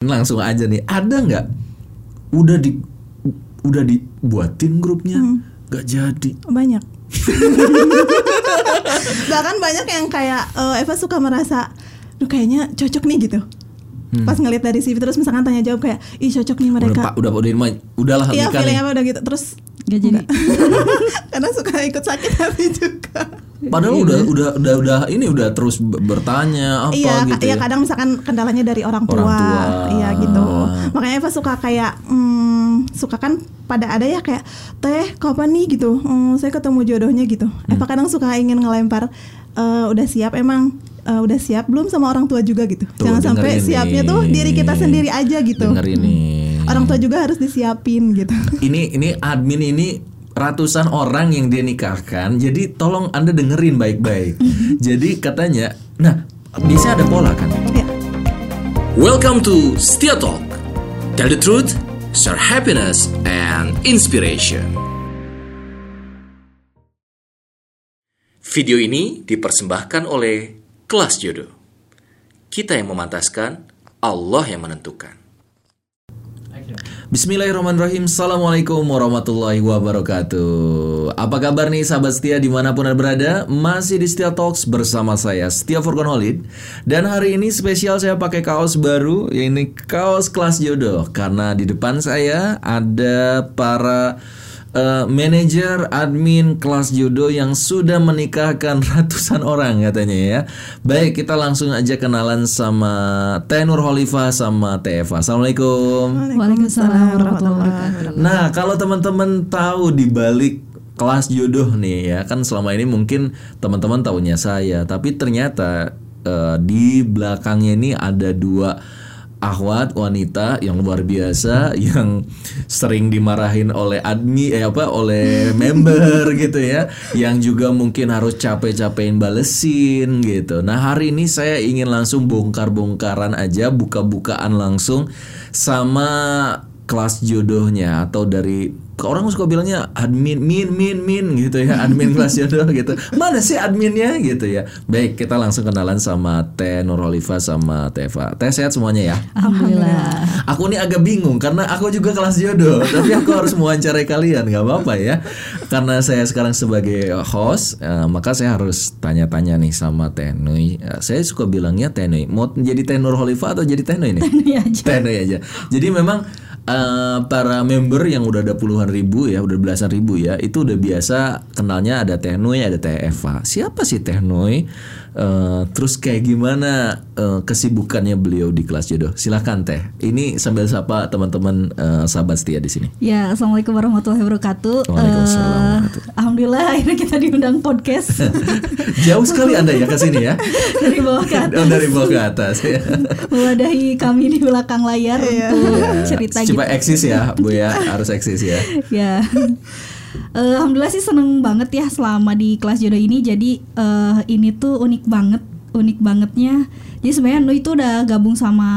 Langsung aja nih, ada nggak? Udah di udah dibuatin grupnya, nggak jadi. banyak. Bahkan banyak yang kayak eh, Eva suka merasa Duh kayaknya cocok nih gitu. Pas ngeliat dari CV terus misalkan tanya jawab kayak ih cocok nih Udah mereka. Pak, udah udah udah udahlah iya nikah feeling nih. apa udah gitu. Terus Gak jadi. karena suka ikut sakit hati juga Padahal udah udah udah udah ini udah terus bertanya apa iya, gitu. iya ya. kadang misalkan kendalanya dari orang tua, Orang tua. iya gitu. Makanya Eva suka kayak, hmm, suka kan pada ada ya kayak teh kapan nih gitu, Hmm, saya ketemu jodohnya gitu. Hmm. Eva kadang suka ingin ngelempar, "Eh, udah siap emang, Eh, udah siap belum sama orang tua juga gitu. Tuh, Jangan sampai dengerin siapnya tuh diri kita sendiri aja gitu. Denger ini. Orang tua juga harus disiapin gitu. ini ini admin ini ratusan orang yang dia nikahkan. Jadi tolong Anda dengerin baik-baik. jadi katanya, nah biasanya ada pola kan. ya. Welcome to Setia Talk. Tell the truth, share happiness and inspiration. Video ini dipersembahkan oleh Kelas Jodoh. Kita yang memantaskan, Allah yang menentukan. Bismillahirrahmanirrahim. Assalamualaikum warahmatullahi wabarakatuh. Apa kabar nih sahabat setia di mana pun anda berada? Masih di Setia Talks bersama saya Setia Furkan Holid. Dan hari ini spesial saya pakai kaos baru Ini kaos kelas jodoh. Karena di depan saya ada para eh, manajer admin kelas jodoh yang sudah menikahkan ratusan orang katanya ya. Baik, kita langsung aja kenalan sama Teh Nur Holifah sama Teh Eva. Assalamualaikum. Waalaikumsalam warahmatullahi wabarakatuh. Nah, kalau teman-teman tahu di balik kelas jodoh nih ya, kan selama ini mungkin teman-teman tahunya saya, tapi ternyata eh, di belakangnya ini ada dua ahwat wanita yang luar biasa yang sering dimarahin oleh admi eh apa oleh member gitu ya yang juga mungkin harus capek-capekin balesin gitu. Nah, hari ini saya ingin langsung bongkar-bongkaran aja buka-bukaan langsung sama kelas jodohnya atau dari orang suka bilangnya admin min min min gitu ya admin kelas jodoh gitu. Mana sih adminnya? Gitu ya. Baik kita langsung kenalan sama Teh Nurholifa sama Teh Eva Teh sehat semuanya ya? Alhamdulillah. aku nih agak bingung karena aku juga kelas jodoh tapi aku harus mewawancarai kalian nggak apa-apa ya. Karena saya sekarang sebagai host eh, maka saya harus tanya-tanya nih sama Teh Nui. Eh, saya suka bilangnya Teh Nui. Mau jadi Teh Nurholifa atau jadi Teh Nui nih? Ini aja. Tenoi aja. Jadi memang eh, para member yang udah ada puluhan ribu ya, udah belasan ribu ya, itu udah biasa kenalnya ada Teh Nui, ada Teh Eva. Siapa sih Teh Eh, terus kayak gimana eh, kesibukannya beliau di kelas jodoh? Silahkan Teh. Ini sambil sapa teman-teman eh, sahabat setia di sini. Ya, assalamualaikum warahmatullahi wabarakatuh. Waalaikumsalam warahmatullahi Alhamdulillah akhirnya kita diundang podcast Jauh sekali Anda ya ke sini ya. dari bawah ke atas. Oh, dari bawah ke atas ya. Mewadahi kami di belakang layar untuk cerita gitu. Coba eksis ya, Bu ya, harus eksis ya. ya. Eh, Alhamdulillah sih seneng banget ya selama di kelas jodoh ini. Jadi eh, ini tuh unik banget, unik bangetnya. Jadi sebenarnya Nui itu udah gabung sama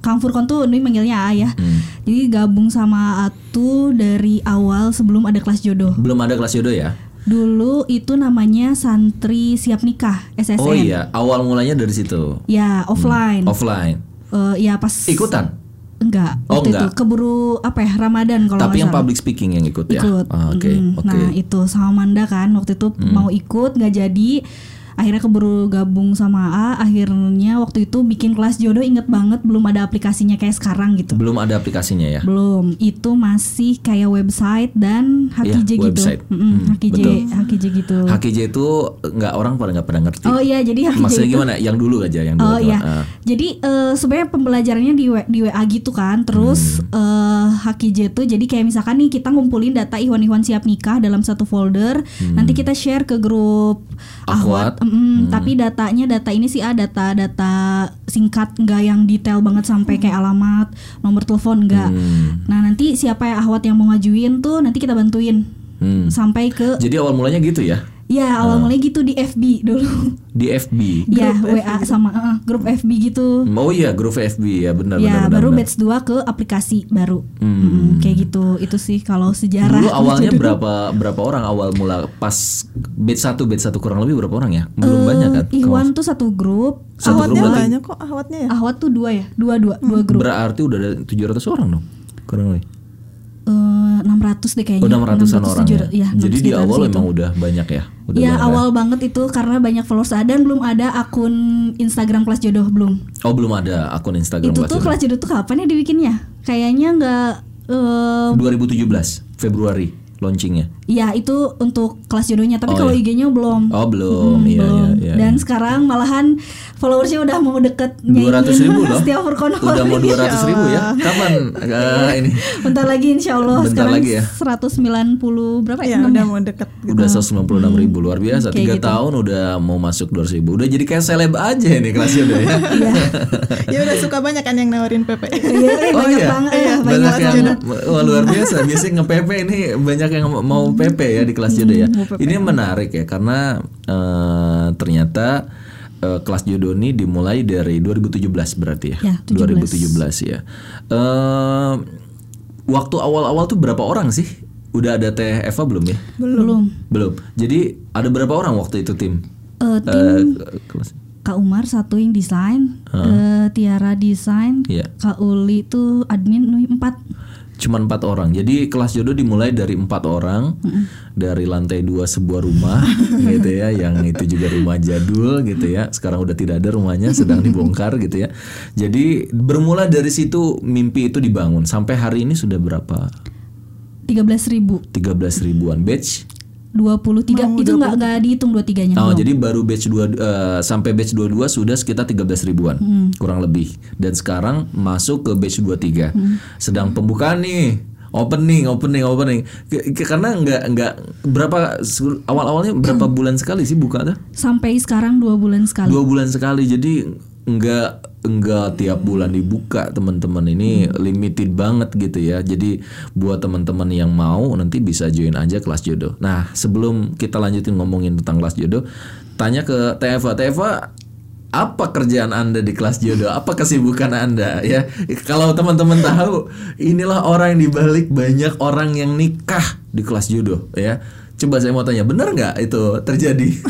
Kang Furkon tuh Nui manggilnya A ya. Hmm. Jadi gabung sama Atu dari awal sebelum ada kelas jodoh. Belum ada kelas jodoh ya? Dulu itu namanya santri siap nikah SSN. Oh iya, awal mulanya dari situ. Ya offline. Offline. Eh, ya pas Ikutan. Enggak, Oh, waktu enggak. itu keburu apa ya Ramadan kalau Tapi yang salah. public speaking yang ikut ya. ikut. Ah, Oke, Mm, oke. Hmm. Nah itu sama Manda kan waktu itu mau ikut nggak jadi. Akhirnya keburu gabung sama A. Akhirnya waktu itu bikin kelas jodoh inget banget belum ada aplikasinya kayak sekarang gitu. Belum ada aplikasinya ya. Belum. Itu masih kayak website dan HKJ Iya, gitu. website. Mm-mm, Hmm, HKJ, betul. HKJ gitu. HKJ itu nggak orang pada nggak pada ngerti. Oh iya jadi HKJ Maksudnya itu gimana? Yang dulu aja, yang dulu. Oh iya. Ah. Jadi eh, sebenarnya pembelajarannya di W- di WA gitu kan. Terus Hmm. eh HKJ tuh jadi kayak misalkan nih kita ngumpulin data Iwan-Iwan siap nikah dalam satu folder. Nanti kita share ke grup Hmm. Akhwat. Ahwat. Mm, Tapi datanya data ini sih ah data-data singkat nggak yang detail banget sampai kayak alamat, nomor telepon enggak. Hmm. Nah, nanti siapa ya Ahwat yang mau ngajuin tuh nanti kita bantuin Hmm. sampai ke Jadi awal mulanya gitu ya. Ya awal mulai gitu di FB dulu. Di FB. ya WA sama eh, grup FB gitu. Oh iya, grup FB ya benar ya benar baru benar. batch 2 ke aplikasi baru. Mm, kayak gitu. Itu sih kalau sejarah. Dulu awalnya Jodoh. berapa berapa orang awal mula pas batch 1 batch 1 kurang lebih berapa orang ya? Belum banyak kan? Iwan tuh satu grup. Satu grup Ahwatnya berarti banyak kok ahwatnya ya. Ahwat tuh dua ya, dua dua dua grup. berarti udah ada 700 orang dong. Kurang lebih. Eh, 600 deh kayaknya. Udah 600-an orang ya. 700, iya, Jadi di awal situ. memang udah banyak ya. Udah Iya banyak awal banget itu karena banyak followers dan belum ada akun Instagram kelas jodoh belum. Oh belum ada akun Instagram itu kelas tuh jodoh. kelas jodoh tuh kapan ya dibikinnya? Kayaknya nggak. eh 2017 Februari launchingnya. Ya itu untuk kelas jodohnya tapi Oh, kalau iya. IG-nya belum. Oh belum, iya belum. iya iya. Dan sekarang malahan followersnya udah mau deket dua ratus ribu loh. Setiap. Udah mau dua ratus ribu ya? Kapan eh, ini? Bentar lagi insya Allah Bentar sekarang lagi ya. 190 berapa ya? Ya Enam udah ya? mau deket gitu. Udah 196 ribu luar biasa. Tiga gitu. tahun udah mau masuk 200 ribu. Udah jadi kayak seleb aja nih kelasnya udah ya. ya udah suka banyak kan yang nawarin PP. Iya, eh, Oh banyak iya, banget. Iya, banyak banyak yang banget. wah luar biasa. Biasanya nge-PP ini banyak yang mau PP ya di kelas jodoh ya. Ini menarik ya karena eh, ternyata eh, kelas jodoh ini dimulai dari 2017 berarti ya. Ya, 17. 2017 ya. Eh, waktu awal-awal tuh berapa orang sih? Udah ada Teh Eva belum ya? Belum. Belum. Jadi ada berapa orang waktu itu tim? Eh, tim kelas. Kak Umar satu yang desain, eh, Tiara desain, Iya. Kak Uli tuh admin empat. Cuman empat orang. Jadi kelas jodoh dimulai dari empat orang dari lantai dua sebuah rumah gitu ya, yang itu juga rumah jadul gitu ya. Sekarang udah tidak ada rumahnya, sedang dibongkar gitu ya. Jadi bermula dari situ mimpi itu dibangun. Sampai hari ini sudah berapa? 13 ribu 13 ribuan batch. 23 itu nggak nggak dihitung 23 nya Oh, jadi baru batch 2 eh, sampai batch 22 sudah sekitar 13 ribuan kurang lebih. Dan sekarang masuk ke batch 23. Sedang pembukaan nih. Opening, opening, opening. Ke- karena nggak nggak berapa se- awal-awalnya berapa bulan sekali sih buka tuh? sampai sekarang dua bulan sekali Dua bulan sekali. Jadi nggak nggak tiap bulan dibuka teman-teman ini limited banget gitu ya. Jadi buat teman-teman yang mau nanti bisa join aja kelas jodoh. Nah sebelum kita lanjutin ngomongin tentang kelas jodoh, tanya ke Teva. Teva apa kerjaan anda di kelas jodoh? Apa kesibukan anda ya? Kalau teman-teman tahu, inilah orang yang dibalik banyak orang yang nikah di kelas jodoh ya. Coba saya mau tanya, benar nggak itu terjadi?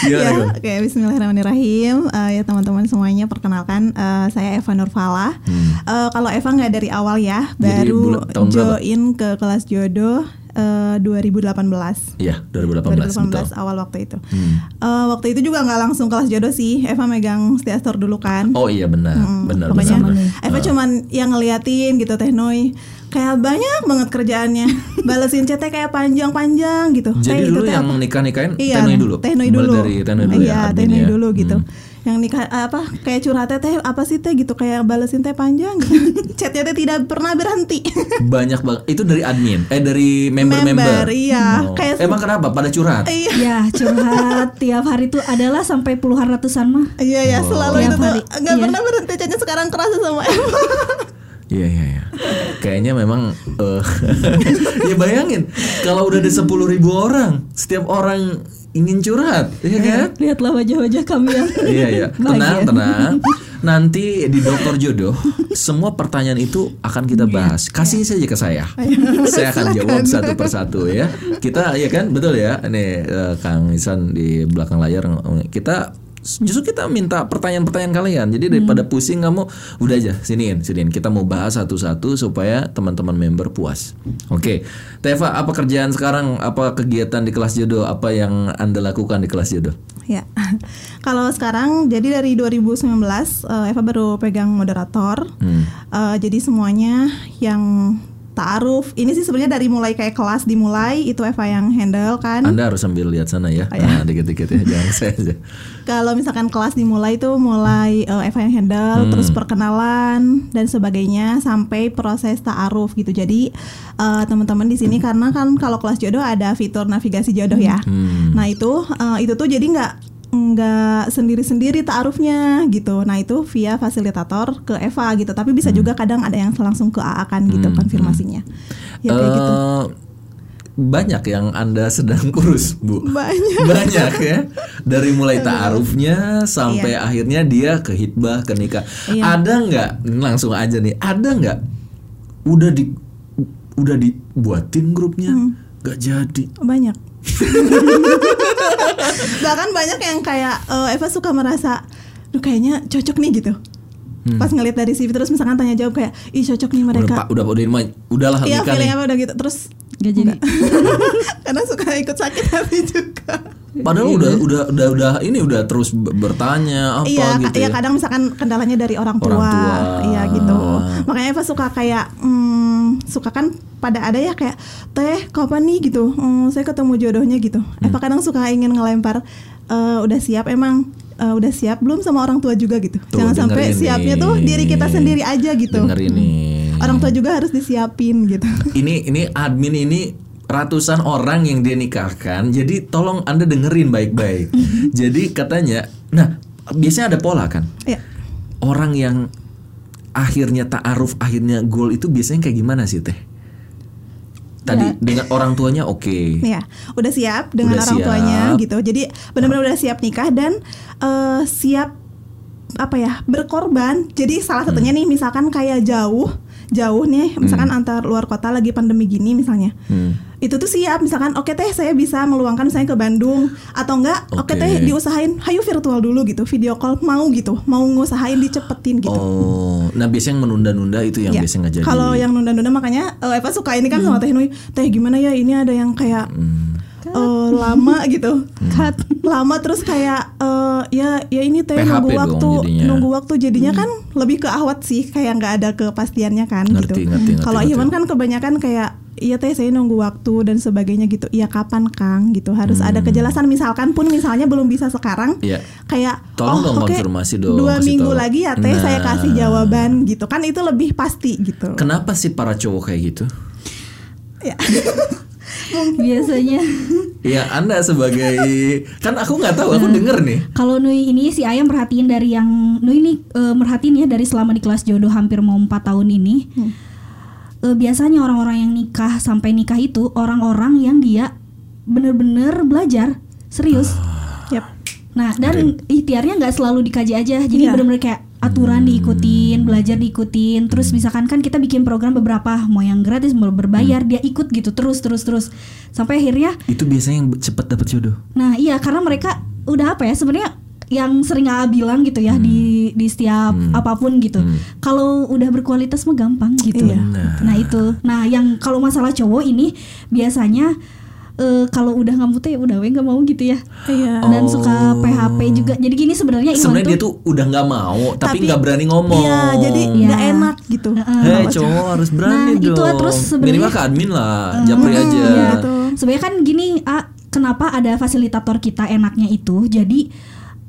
Ya, oke Bismillahirrahmanirrahim Eh, Ya teman-teman semuanya perkenalkan eh, Saya Eva Nurfala Eh, Kalau Eva nggak dari awal ya Hmm. Jadi Baru bulan- tahun berapa? join ke kelas jodoh eh, 2018 Iya, 2018, betul. 2018 awal waktu itu Hmm. Eh, Waktu itu juga nggak langsung kelas jodoh sih Eva megang Stiastor dulu kan Oh iya benar, benar, Pokoknya benar. benar. Eva cuman yang ngeliatin gitu Teh Noi Kayak banyak banget kerjaannya Balesin chatnya kayak panjang-panjang gitu Jadi Kayak dulu itu teh yang apa? nikah nikahin Iya, Tenoi dulu. Teh Noi Mulai dulu. dari Tenoi dulu iya, ya. Teh admin Noi ya. dulu gitu. Hmm. Yang nikah apa kayak curhatnya teh apa sih teh gitu kayak balesin teh panjang gitu. Chatnya teh tidak pernah berhenti. Banyak banget. Itu dari admin, eh dari member-member. Member, iya. Oh. Kayak- Emang kenapa? Pada curhat. Iya. ya curhat tiap hari tuh adalah sampai puluhan ratusan mah Iya ya selalu Tiap itu tuh hari, nggak iya. pernah berhenti chatnya sekarang kerasa sama Eva. Iya iya iya. Kayaknya memang eh, ya bayangin kalau udah ada 10.000 ribu orang, setiap orang ingin curhat, ya kan? lihatlah wajah-wajah kami yang Iya iya. Tenang Bahagia. tenang. Nanti di dokter jodoh semua pertanyaan itu akan kita bahas. Kasih saja ke saya. saya akan jawab satu persatu ya. Kita ya kan betul ya. Ini eh, Kang Isan di belakang layar kita justru kita minta pertanyaan-pertanyaan kalian. Jadi daripada pusing kamu udah aja siniin, siniin. Kita mau bahas satu-satu supaya teman-teman member puas. Oke. Teva, apa kerjaan sekarang? Apa kegiatan di kelas jodoh? Apa yang Anda lakukan di kelas jodoh? Ya, kalau sekarang jadi dari 2019 eh, Eva baru pegang moderator. Hmm. Eh, jadi semuanya yang taaruf ini sih sebenarnya dari mulai kayak kelas dimulai itu Eva yang handle kan. Anda harus sambil lihat sana ya. Nah, dikit-dikit ya, jangan saya aja. Kalau misalkan kelas dimulai itu mulai eh, Eva yang handle, terus perkenalan dan sebagainya sampai proses taaruf gitu. Jadi eh, teman-teman di sini karena kan kalau kelas jodoh ada fitur navigasi jodoh ya. Nah itu eh, itu tuh jadi nggak nggak sendiri-sendiri taarufnya gitu. Nah itu via fasilitator ke Eva gitu. Tapi bisa juga kadang ada yang langsung ke AA kan gitu konfirmasinya. Ya kayak gitu. Eh, banyak yang anda sedang urus bu Banyak. banyak ya dari mulai taarufnya sampai akhirnya dia ke hitbah ke nikah Iya. ada nggak langsung aja nih ada nggak udah di udah dibuatin grupnya Hmm. nggak jadi banyak bahkan banyak yang kayak eh, Eva suka merasa Duh kayaknya cocok nih gitu. Pas ngeliat dari CV terus misalkan tanya jawab kayak ih cocok nih udah mereka pak udah udah ini udahlah iya feeling apa udah gitu terus Gak jadi. karena suka ikut sakit hati juga. Padahal udah udah udah udah ini udah terus bertanya apa iya, gitu iya ya. kadang misalkan kendalanya dari orang tua, Orang tua. iya gitu. Makanya Eva suka kayak, hmm, suka kan pada ada ya kayak teh kapan nih gitu, Hmm, saya ketemu jodohnya gitu. Hmm. Eva kadang suka ingin ngelempar, "Eh, udah siap emang, Eh, udah siap belum sama orang tua juga gitu. Tuh, Jangan sampai dengerin siapnya tuh diri kita sendiri aja gitu. denger ini Orang tua juga harus disiapin gitu. ini ini admin ini ratusan orang yang dia nikahkan jadi tolong anda dengerin baik-baik jadi katanya nah biasanya ada pola kan ya. orang yang akhirnya ta'aruf akhirnya goal itu biasanya kayak gimana sih teh tadi Ya. dengan orang tuanya oke Ya, udah siap dengan Udah orang siap. tuanya gitu. Jadi benar-benar udah siap nikah dan eh, siap apa ya berkorban. Jadi salah satunya Hmm. nih misalkan kayak jauh, jauh nih, misalkan antar luar kota lagi pandemi gini misalnya. Hmm. Itu tuh siap misalkan oke teh saya bisa meluangkan saya ke Bandung atau enggak oke Oke. teh diusahain hayu virtual dulu gitu video call mau gitu mau ngusahain dicepetin gitu oh nah biasanya yang menunda-nunda itu yang Ya, biasanya nggak jadi Hmm. Kalau yang nunda-nunda makanya eh, Eva suka ini kan sama Teh Nui. Teh gimana ya ini ada yang kayak eh, lama gitu. Cut. Lama terus kayak eh, ya ya ini Teh PHP nunggu waktu jadinya. nunggu waktu jadinya kan lebih ke awat sih kayak nggak ada kepastiannya kan Ngerti, gitu. ngerti, ngerti, Kalau. Iwan kan kebanyakan kayak Iya teh saya nunggu waktu dan sebagainya gitu. Iya kapan Kang gitu harus ada kejelasan. Misalkan pun misalnya belum bisa sekarang, Iya. kayak Tolong dong oke, konfirmasi dong, Dua kasih minggu tahu. lagi ya teh saya Nah. kasih jawaban gitu kan itu lebih pasti gitu. kenapa sih para cowok kayak gitu Ya. Biasanya ya anda sebagai kan aku nggak tahu Hmm. aku denger nih kalau Nui ini si Ayam perhatiin dari yang Nui ini eh, merhatiin ya dari selama di kelas jodoh hampir mau 4 tahun ini. Eh, biasanya orang-orang yang nikah sampai nikah itu orang-orang yang dia bener-bener belajar serius. Yap. Nah, dan ikhtiarnya nggak selalu dikaji aja. Jadi Iya. bener-bener kayak aturan diikutin, belajar diikutin. Terus misalkan kan kita bikin program beberapa, mau yang gratis, mau berbayar, dia ikut gitu terus terus terus. Sampai akhirnya itu biasanya yang cepat dapat jodoh Nah iya karena mereka udah apa ya sebenarnya yang sering AA bilang gitu ya di di setiap apa pun gitu. Kalau udah berkualitas mah gampang gitu. Iya. Nah itu. Nah yang kalau masalah cowok ini biasanya eh, kalau udah nggak ya udah we nggak mau gitu ya. Iya. Dan suka PHP juga. Jadi gini sebenarnya sebenarnya dia tuh udah nggak mau tapi nggak berani ngomong Iya, jadi Iya. nggak enak gitu. Hei cowok harus berani Nah, dong itu terus sebenarnya- minimal ke admin lah japri aja Iya. Sebenarnya kan gini, A, kenapa ada fasilitator kita enaknya itu? Jadi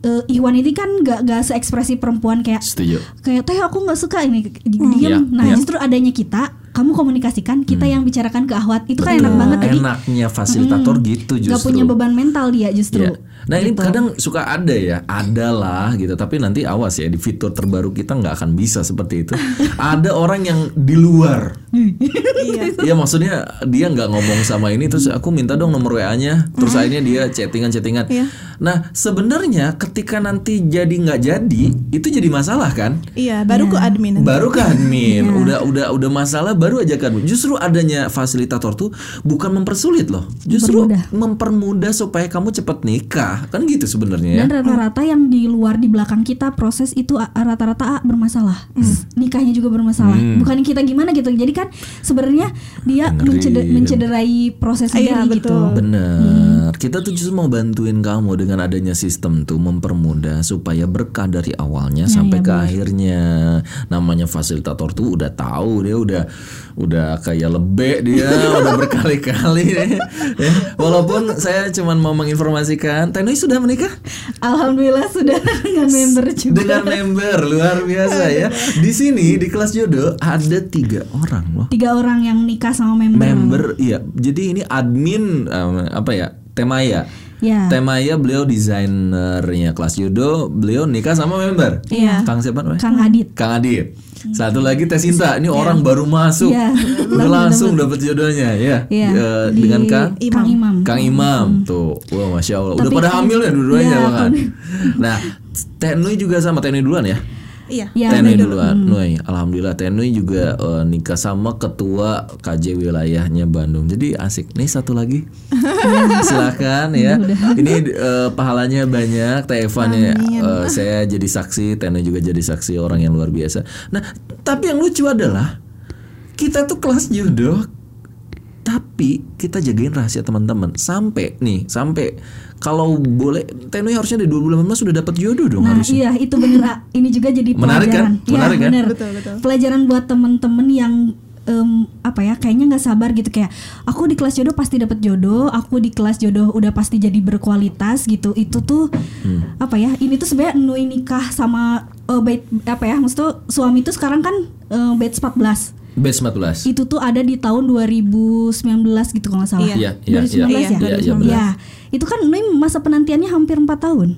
eh, Iwan ini kan gak, gak seekspresi perempuan kayak setuju kayak teh aku nggak suka ini diam. Iya, nah iya. justru adanya kita, kamu komunikasikan, kita yang bicarakan ke Ahwat itu kan enak banget. Jadi enaknya fasilitator gitu justru nggak punya beban mental dia justru. Iya. Nah ini Gitu. kadang suka ada ya, ada lah gitu. Tapi nanti awas ya di fitur terbaru kita nggak akan bisa seperti itu. ada orang yang di luar. Iya. Iya maksudnya dia nggak ngomong sama ini terus aku minta dong nomor WA-nya. Terus akhirnya dia chattingan-chattingan. Iya. Nah sebenarnya ketika nanti jadi nggak jadi itu jadi masalah kan? Iya, baru ke admin. nanti. Baru ke admin, Iya. udah udah udah masalah baru aja admin. Justru adanya fasilitator tuh bukan mempersulit loh, justru Mempermudah. mempermudah supaya kamu cepat nikah, kan gitu sebenarnya ya. Dan rata-rata yang di luar di belakang kita proses itu rata-rata bermasalah. Hmm. Nikahnya juga bermasalah. Bukan kita gimana gitu. Jadi kan sebenarnya dia menceder- mencederai proses Iya, sendiri gitu. betul. Bener, kita tuh justru mau bantuin kamu dengan adanya sistem tuh mempermudah supaya berkah dari awalnya Ya, sampai ke akhirnya. Namanya fasilitator tuh udah tahu dia udah udah kayak lebek dia udah berkali-kali ya. Walaupun saya cuman mau menginformasikan, Tenoi sudah menikah Alhamdulillah sudah dengan member juga. dengan member luar biasa ya. Di sini di kelas jodoh ada tiga orang Tiga orang yang nikah sama member. Member, iya. Jadi ini admin em, apa ya? Temaya. Ya. Teh Maya beliau desainernya kelas judo, beliau nikah sama member. Iya. Kang siapa namanya? Kang Adit. Kang Adit. Satu lagi Teh Sinta, ini orang baru masuk. Iya. Udah langsung dapat jodohnya ya. Iya. Eh, Di dengan Kang Kang Imam. Kang Imam tuh, wah masya Allah, udah Tapi pada hamil ya dua-duanya Iya, bahkan. kan. Nah, Teh Nui juga sama Teh Nui duluan ya. Iya. Ya, Nui Nui duluan, Nui. Alhamdulillah Teh Nui juga eh, nikah sama ketua KJ wilayahnya Bandung. Jadi asik. Nih satu lagi, silakan ya. Ini eh, pahalanya banyak. Teh Eva nih, eh, saya jadi saksi, Teh Nui juga jadi saksi orang yang luar biasa. Nah, tapi yang lucu adalah kita tuh kelas judo tapi kita jagain rahasia teman-teman sampai nih sampai kalau boleh Tenui harusnya dari 2018 sudah dapat jodoh dong Nah, harusnya iya itu bener ah. Ini juga jadi Menarik kan? pelajaran. Iya, Menarik kan? bener. Betul, betul. Pelajaran buat temen-temen yang em, apa ya kayaknya nggak sabar gitu kayak aku di kelas jodoh pasti dapat jodoh aku di kelas jodoh udah pasti jadi berkualitas gitu itu tuh Hmm. apa ya ini tuh sebenarnya Nui nikah sama eh, bait apa ya maksud tuh suami tuh sekarang kan eh, batch 14 Batch 14 itu tuh ada di tahun 2019 gitu kalau nggak salah. Iya, iya, 2019 iya. ya. Iya, iya, benar. Iya. Itu kan Nui masa penantiannya hampir 4 tahun.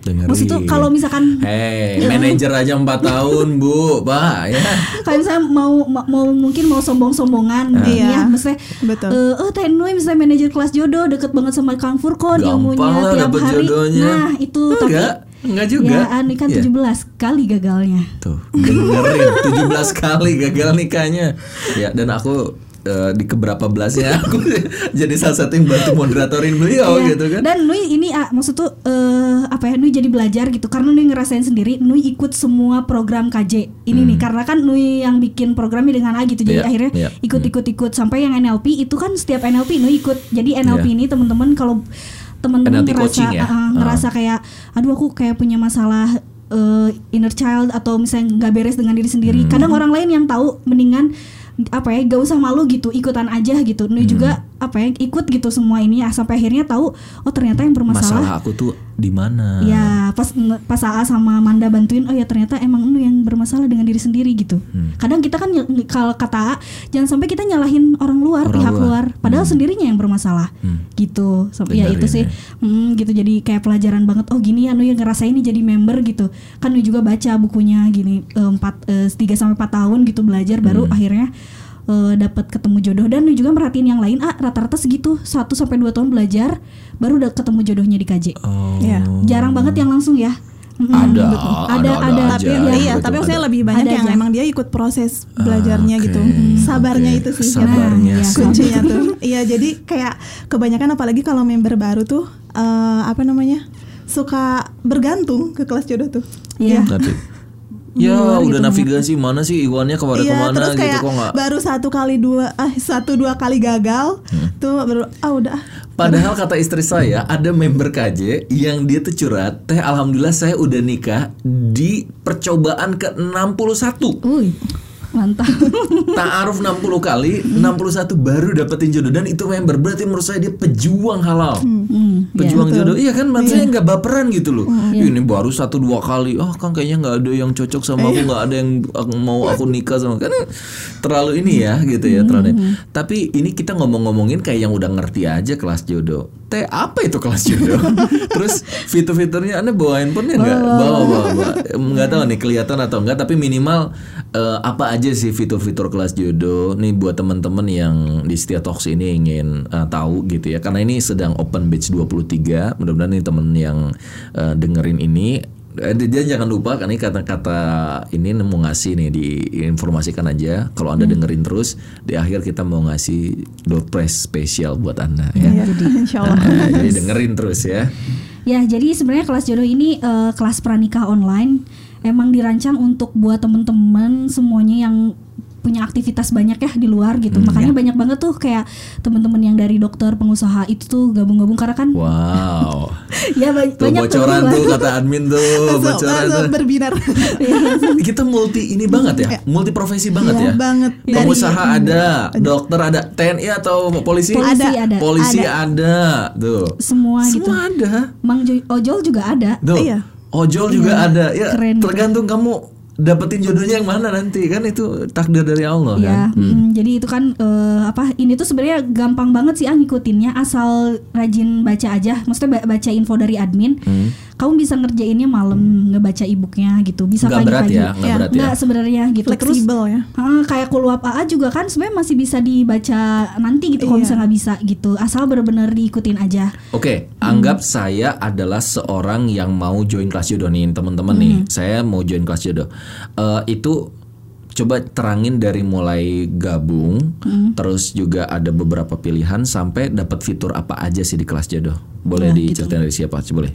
Dengerin. Maksud tuh kalau misalkan Hei, manajer aja 4 tahun, Bu, Pak, ya. kalau misalnya mau ma- mau mungkin mau sombong-sombongan Ah. gini Iya. ya maksudnya Betul. eh oh Teh Nui misalnya manajer kelas jodoh deket banget sama Kang Furkon ilmunya tiap hari jodohnya. nah itu tapi Enggak, juga. ya Ani kan Iya. 17 kali gagalnya Tuh, dengerin 17 kali gagal nikahnya. Ya, dan aku eh, di keberapa belasnya aku jadi salah satu yang bantu moderatorin beliau Iya. gitu kan. Dan Nui ini ah, maksud tuh eh, apa ya Nui jadi belajar gitu karena Nui ngerasain sendiri Nui ikut semua program KJ ini nih karena kan Nui yang bikin programnya dengan A gitu jadi Hmm. Iya, akhirnya iya. ikut-ikut-ikut sampai yang NLP itu kan setiap NLP Nui ikut jadi NLP Iya. ini teman-teman kalau teman-teman ngerasa ya? Ah. ngerasa kayak aduh aku kayak punya masalah eh, inner child atau misalnya nggak beres dengan diri sendiri Hmm. kadang orang lain yang tahu mendingan apa ya gak usah malu gitu ikutan aja gitu Nui Hmm. juga apa ya ikut gitu semua ini ya sampai akhirnya tahu oh ternyata yang bermasalah Masalah aku tuh di mana? ya pas pas AA sama Manda bantuin oh ya ternyata emang lu yang bermasalah dengan diri sendiri gitu Hmm. kadang kita kan kalau kata AA jangan sampai kita nyalahin orang luar Orang pihak luar. luar padahal sendirinya yang bermasalah Hmm. gitu so, ya itu sih hmm, gitu jadi kayak pelajaran banget oh gini ya nu yang ngerasain ini jadi member gitu kan nu juga baca bukunya gini eh, empat eh, tiga sampai empat tahun gitu belajar baru Hmm. akhirnya eh, dapat ketemu jodoh dan juga merhatiin yang lain ah rata-rata segitu 1 sampai dua tahun belajar baru udah ketemu jodohnya di KJ Oh. Iya. jarang banget yang langsung ya Mm, Ada, betul. ada, ada, ada ada, aja. Tapi Iya, iya, tapi maksudnya ada. lebih banyak Ada yang aja. emang dia ikut proses belajarnya Oke, gitu. oke. Sabarnya itu sih. Sabarnya Nah, sih. kuncinya tuh. Iya, jadi kayak kebanyakan apalagi kalau member baru tuh eh, apa namanya? suka bergantung ke kelas jodoh tuh. Iya. Nanti. Ya udah navigasi mana sih Iwannya ke mana Iya, ke mana terus gitu kok nggak? baru satu kali dua, eh satu dua kali gagal, tuh baru ah udah. Padahal kata istri saya ada member KJ yang dia tuh curhat, teh alhamdulillah saya udah nikah di percobaan ke 61 Uy, mantap. Ta'aruf 60 kali, 61 baru dapetin jodoh dan itu member berarti menurut saya dia pejuang halal. Hmm, Pejuang jodoh, iya kan? Maksudnya nggak baperan gitu loh. Ih, Ini baru satu dua kali, oh kan kayaknya nggak ada yang cocok sama aku, nggak ada yang aku- mau aku nikah sama kan terlalu ini ya gitu ya terlalu. Tapi ini kita ngomong-ngomongin kayak yang udah ngerti aja kelas jodoh. Teh apa itu kelas jodoh? Terus fitur-fiturnya anda bawa handphonenya nggak? Bawa, bawa, bawa. Nggak tahu nih kelihatan atau enggak, tapi minimal eh, apa aja sih fitur-fitur kelas jodoh? Nih buat teman-teman yang di Setia Talks ini ingin eh, tahu gitu ya, karena ini sedang open batch 23. Mudah-mudahan nih temen yang eh, dengerin ini dia jangan lupa karena ini kata-kata ini mau ngasih nih diinformasikan aja kalau anda dengerin terus di akhir kita mau ngasih door prize spesial buat anda ya. Iya, insya Allah. Nah, jadi dengerin terus ya. Ya, jadi sebenarnya kelas jodoh ini eh, kelas pranikah online emang dirancang untuk buat temen-temen semuanya yang punya aktivitas banyak ya di luar gitu. Hmm, Makanya ya. banyak banget tuh kayak temen-temen yang dari dokter, pengusaha itu tuh gabung-gabung karena kan Wow. ya ba- Tuh banyak bocoran tuh kata admin tuh Langsung, bocoran langsung tuh. berbinar. Kita multi ini banget ya, multi profesi banget ya. banget. Dari- Pengusaha ada, dokter ada, TNI atau polisi? Polisi ada. Polisi ada. Tuh. Semua, gitu. Semua ada. Mang Jo- ojol juga ada. Tuh. Iya. Ojol juga ada. Ya, Keren. tergantung kamu dapetin jodohnya yang mana nanti kan itu takdir dari Allah Ya, kan. mm, jadi itu kan eh, apa? Ini tuh sebenarnya gampang banget sih ah ngikutinnya asal rajin baca aja. Maksudnya ba- baca info dari admin. Hmm. Kamu bisa ngerjainnya malam ngebaca e-booknya gitu. Bisa Nggak berat pagi-pagi. ya, nggak Ya, berat ya. Sebenarnya gitu. Terus Fleksibel ya. ah, kayak kuluap AA juga kan sebenarnya masih bisa dibaca nanti gitu kalau Iya. misalnya nggak bisa gitu. Asal bener-bener diikutin aja. Oke, Hmm. anggap saya adalah seorang yang mau join kelas jodoh nih, teman-teman nih. Hmm. Saya mau join kelas jodoh. Eh, itu coba terangin dari mulai gabung, Hmm. terus juga ada beberapa pilihan sampai dapat fitur apa aja sih di kelas jodoh. Boleh Nah, gitu. diceritain dari siapa? Coba boleh.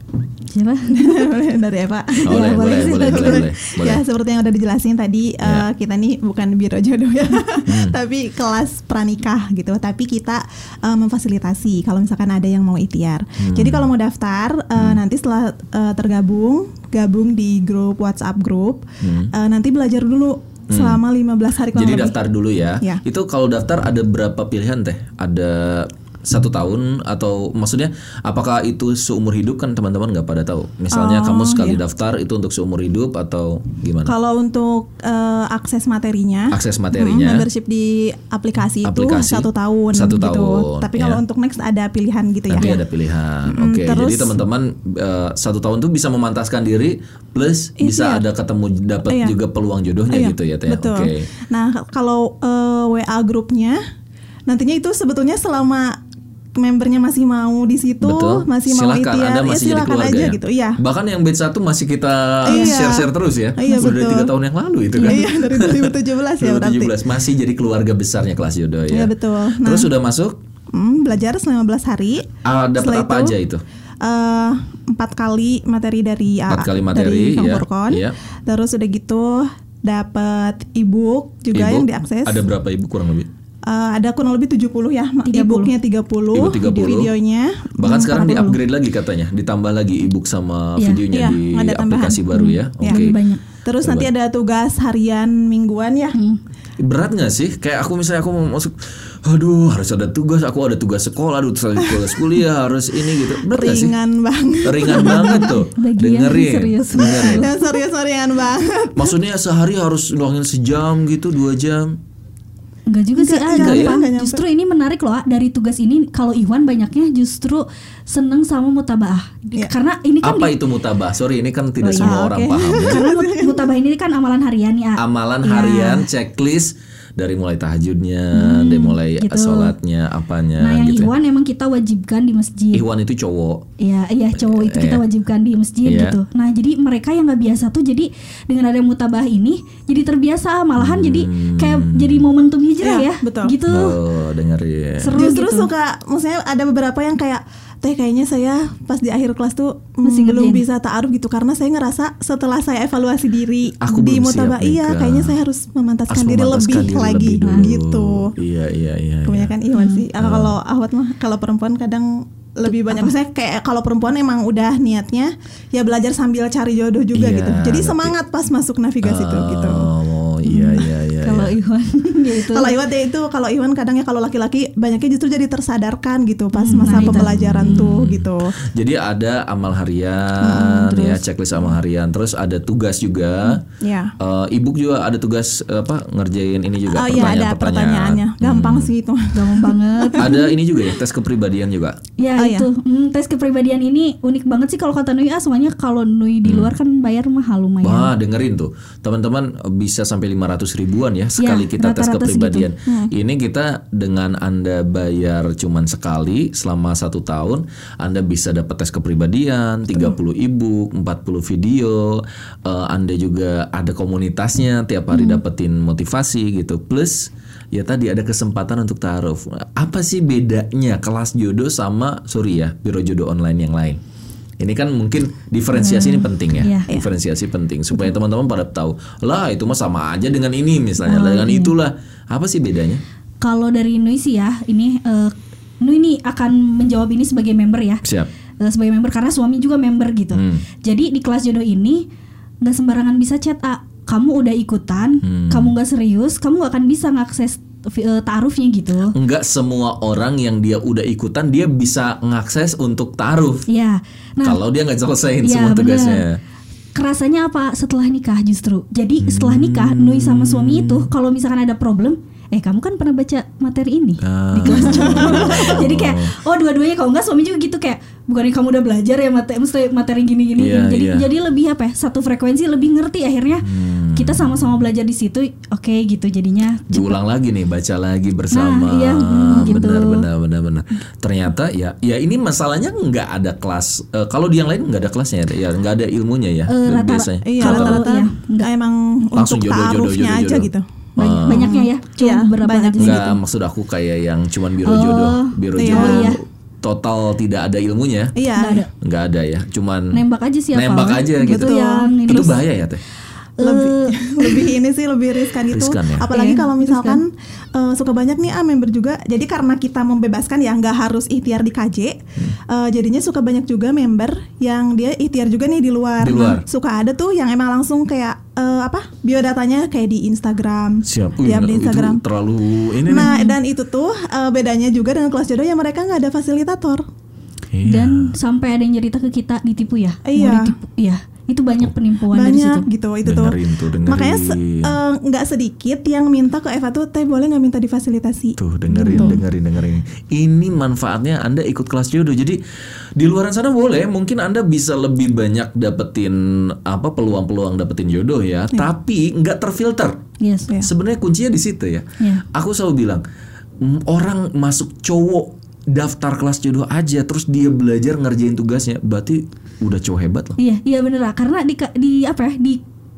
Siapa? dari Eva. Boleh, boleh, Ya, boleh sih, boleh, boleh, boleh, boleh. Ya seperti yang udah dijelasin tadi Ya. Hmm. eh, kita nih bukan biro jodoh ya, tapi kelas pranikah gitu. Tapi kita eh, memfasilitasi kalau misalkan ada yang mau ikhtiar. Hmm. Jadi kalau mau daftar eh, nanti setelah eh, tergabung, gabung di grup WhatsApp grup, eh, nanti belajar dulu selama 15 hari kurang Hmm. Jadi lebih. daftar dulu ya. Ya. Itu kalau daftar ada berapa pilihan teh? Ada satu tahun atau maksudnya apakah itu seumur hidup kan teman-teman nggak pada tahu. Misalnya Oh, kamu sekali iya. daftar itu untuk seumur hidup atau gimana? Kalau untuk eh, akses materinya, Akses materinya. membership di aplikasi, Aplikasi, itu satu tahun, satu gitu. tahun, Tapi ya. kalau untuk next ada pilihan gitu ya. Nanti ada pilihan. Oke, terus- jadi teman-teman eh, satu tahun tuh bisa memantaskan diri plus Iya. bisa ada ketemu dapat Iya. juga peluang jodohnya Iya, gitu ya teh. Oke. Nah, kalau eh, WA grupnya nantinya itu sebetulnya selama membernya masih mau di situ, Betul. masih mau Silakan, ikhtiar, Anda ya masih jadi silakan aja ya. gitu. Iya. Bahkan yang batch satu masih kita Iya. share-share terus ya. Iya, Sudah dari betul. tiga tahun yang lalu itu kan. Iya, dari 2017 ya berarti. 2017 masih jadi keluarga besarnya kelas jodoh ya. Iya, betul. Nah. Terus sudah masuk Hmm, belajar selama 15 hari. ah, dapat apa itu, aja itu? eh, empat kali materi dari Empat kali materi, ya, iya. Terus udah gitu dapat ebook juga Ibu, yang diakses. Ada berapa ibu kurang lebih? Eh, ada kurang lebih 70 ya, 30. e-booknya 30, Ibu 30. video-videonya. Bahkan hmm, sekarang 40. di-upgrade lagi katanya, ditambah lagi ebook sama Iya, videonya iya, di ada tambahan. aplikasi baru ya. Iya. Oke. Banyak. Terus nanti ada tugas harian mingguan ya. Berat nggak sih? Kayak aku misalnya aku mau masuk, aduh harus ada tugas, aku ada tugas sekolah, ada tugas kuliah, harus ini gitu. Berat nggak sih? Ringan banget. Ringan banget tuh. Bagian Dengerin. serius. Dengerin. Dan serius ringan banget. Maksudnya sehari harus luangin sejam gitu, dua jam. Enggak juga sih, ah, enggak ya? gampang. Enggak. Justru ini menarik loh, ah. dari tugas ini kalau Iwan banyaknya justru seneng sama mutabaah. Di- Iya. Karena ini kan Apa di- itu mutabah? Sorry, ini kan tidak Oh, iya, semua orang oke. paham ya. karena mut- mutabaah ini kan amalan harian ya. Amalan Iya. harian, checklist dari mulai tahajudnya, dari mulai gitu. sholatnya, apanya Nah, yang gitu. ya. Iwan emang kita wajibkan di masjid. Ikhwan itu cowok. Iya, iya cowok itu kita Iya. wajibkan di masjid Iya. gitu. Nah, jadi mereka yang nggak biasa tuh jadi dengan ada mutabah ini jadi terbiasa malahan jadi kayak jadi momentum hijrah Iya, ya. betul. Gitu. Oh, dengerin. Seru Justru gitu. suka, maksudnya ada beberapa yang kayak teh kayaknya saya pas di akhir kelas tuh Masih belum ngerjain. bisa taaruf gitu karena saya ngerasa setelah saya evaluasi diri Aku di nih, iya kayaknya saya harus memantaskan Harus diri memantaskan lebih diri lagi lebih dulu. gitu. Iya, iya, iya. iya. Kebanyakan Iwan sih. Hmm. Ah, Kalau Ahwat mah kalau perempuan kadang lebih banyak misalnya kayak kalau perempuan emang udah niatnya ya belajar sambil cari jodoh juga Iya, gitu. Jadi semangat pas masuk navigasi tuh gitu. Oh, iya, iya, iya. Kalau iya. Iwan ya itu. Kalau Iwan ya itu kalau Iwan kadangnya kalau laki-laki banyaknya justru jadi tersadarkan gitu pas Hmm. masa nah itu. pembelajaran tuh gitu. Jadi ada amal Hmm, harian, ya checklist amal harian, terus ada tugas juga. Ya. Eh, ebook juga ada tugas eh, apa ngerjain ini juga Oh iya ada pertanyaannya. Gampang sih itu. gampang banget. Ada ini juga ya tes kepribadian juga. Ya Oh, iya. itu Hmm, tes kepribadian ini unik banget sih kalau kata Nui ah soalnya kalau Nui di luar kan bayar mahal lumayan. Wah dengerin tuh teman-teman bisa sampai 500 ribuan ya sekali kita tes kepribadian. Hmm. Ini kita dengan anda bayar cuman sekali selama satu tahun, anda bisa dapat tes kepribadian, 30 ebook, 40 video, eh, anda juga ada komunitasnya tiap hari Hmm. dapetin motivasi gitu. Plus ya tadi ada kesempatan untuk taruh. Apa sih bedanya kelas jodoh sama sorry ya biro jodoh online yang lain? Ini kan mungkin diferensiasi ini penting ya. Iya. Diferensiasi penting supaya teman-teman pada tahu. Lah itu mah sama aja dengan ini misalnya, Oh, dengan iya. itulah. Apa sih bedanya? Kalau dari Nui sih ya ini eh, Nui ini akan menjawab ini sebagai member ya. Siap. Eh, sebagai member karena suami juga member gitu. Hmm. Jadi di kelas jodoh ini nggak sembarangan bisa chat A. Kamu udah ikutan, Hmm. kamu nggak serius, kamu nggak akan bisa ngakses eh, taarufnya gitu. Enggak semua orang yang dia udah ikutan dia bisa ngakses untuk taruh. Ya, nah Kalau dia nggak selesaiin Iya, semua bener. tugasnya. kerasanya apa setelah nikah justru. Jadi setelah nikah Nui sama suami itu kalau misalkan ada problem, eh kamu kan pernah baca materi ini Ah. di kelas. Jadi kayak oh dua-duanya kalau enggak suami juga gitu kayak bukannya kamu udah belajar ya materi materi gini-gini. Iya, jadi iya. jadi lebih apa ya? Satu frekuensi lebih ngerti akhirnya. Kita sama-sama belajar di situ. Oke gitu jadinya diulang lagi nih baca lagi bersama Nah, iya, hmm, gitu. benar benar benar benar ternyata ya ya ini masalahnya nggak ada kelas Eh, kalau di yang lain nggak ada kelasnya ya nggak ada ilmunya ya Eh, rata- biasanya Iya rata-rata iya, emang Langsung untuk jodoh, jodoh, taarufnya jodoh, aja jodoh. gitu. Bany- banyaknya ya. Cuma Iya, beberapa banyak. aja nggak maksud aku kayak yang cuman biro jodoh biro iya. jodoh Oh, iya. total tidak ada ilmunya Iya. Nggak ada. nggak ada ya cuman Nembak aja sih nembak aja Itu gitu yang itu bahaya ya teh lebih lebih ini sih lebih riskan itu. Riskan ya? apalagi Iya, kalau misalkan eh, suka banyak nih ah member juga. Jadi karena kita membebaskan ya nggak harus ikhtiar di KJ Hmm. eh, jadinya suka banyak juga member yang dia ikhtiar juga nih di luar, Di luar. Nah, suka ada tuh yang emang langsung kayak eh, apa biodatanya kayak di Instagram. Siap. Wih, di itu Instagram. terlalu ini nah nih dan itu tuh eh, bedanya juga dengan kelas jodoh yang mereka nggak ada fasilitator Iya. Dan sampai ada yang cerita ke kita ditipu ya. Mau Iya. ditipu. Iya. Itu banyak penipuan dari situ. banyak gitu itu tuh Dengerin tuh, dengerin. makanya se- eh, nggak sedikit yang minta ke Eva tuh teh boleh nggak minta difasilitasi Tuh dengerin, dengerin, dengerin. Ini manfaatnya Anda ikut kelas jodoh. Jadi di luar sana boleh, mungkin Anda bisa lebih banyak dapetin apa peluang-peluang dapetin jodoh ya. Tapi nggak terfilter. Yes. Iya. Sebenarnya kuncinya di situ ya. Iya. Aku selalu bilang orang masuk cowok daftar kelas jodoh aja, terus dia belajar ngerjain tugasnya, berarti udah cowok hebat loh. Iya, iya bener lah. Karena di di apa ya? Di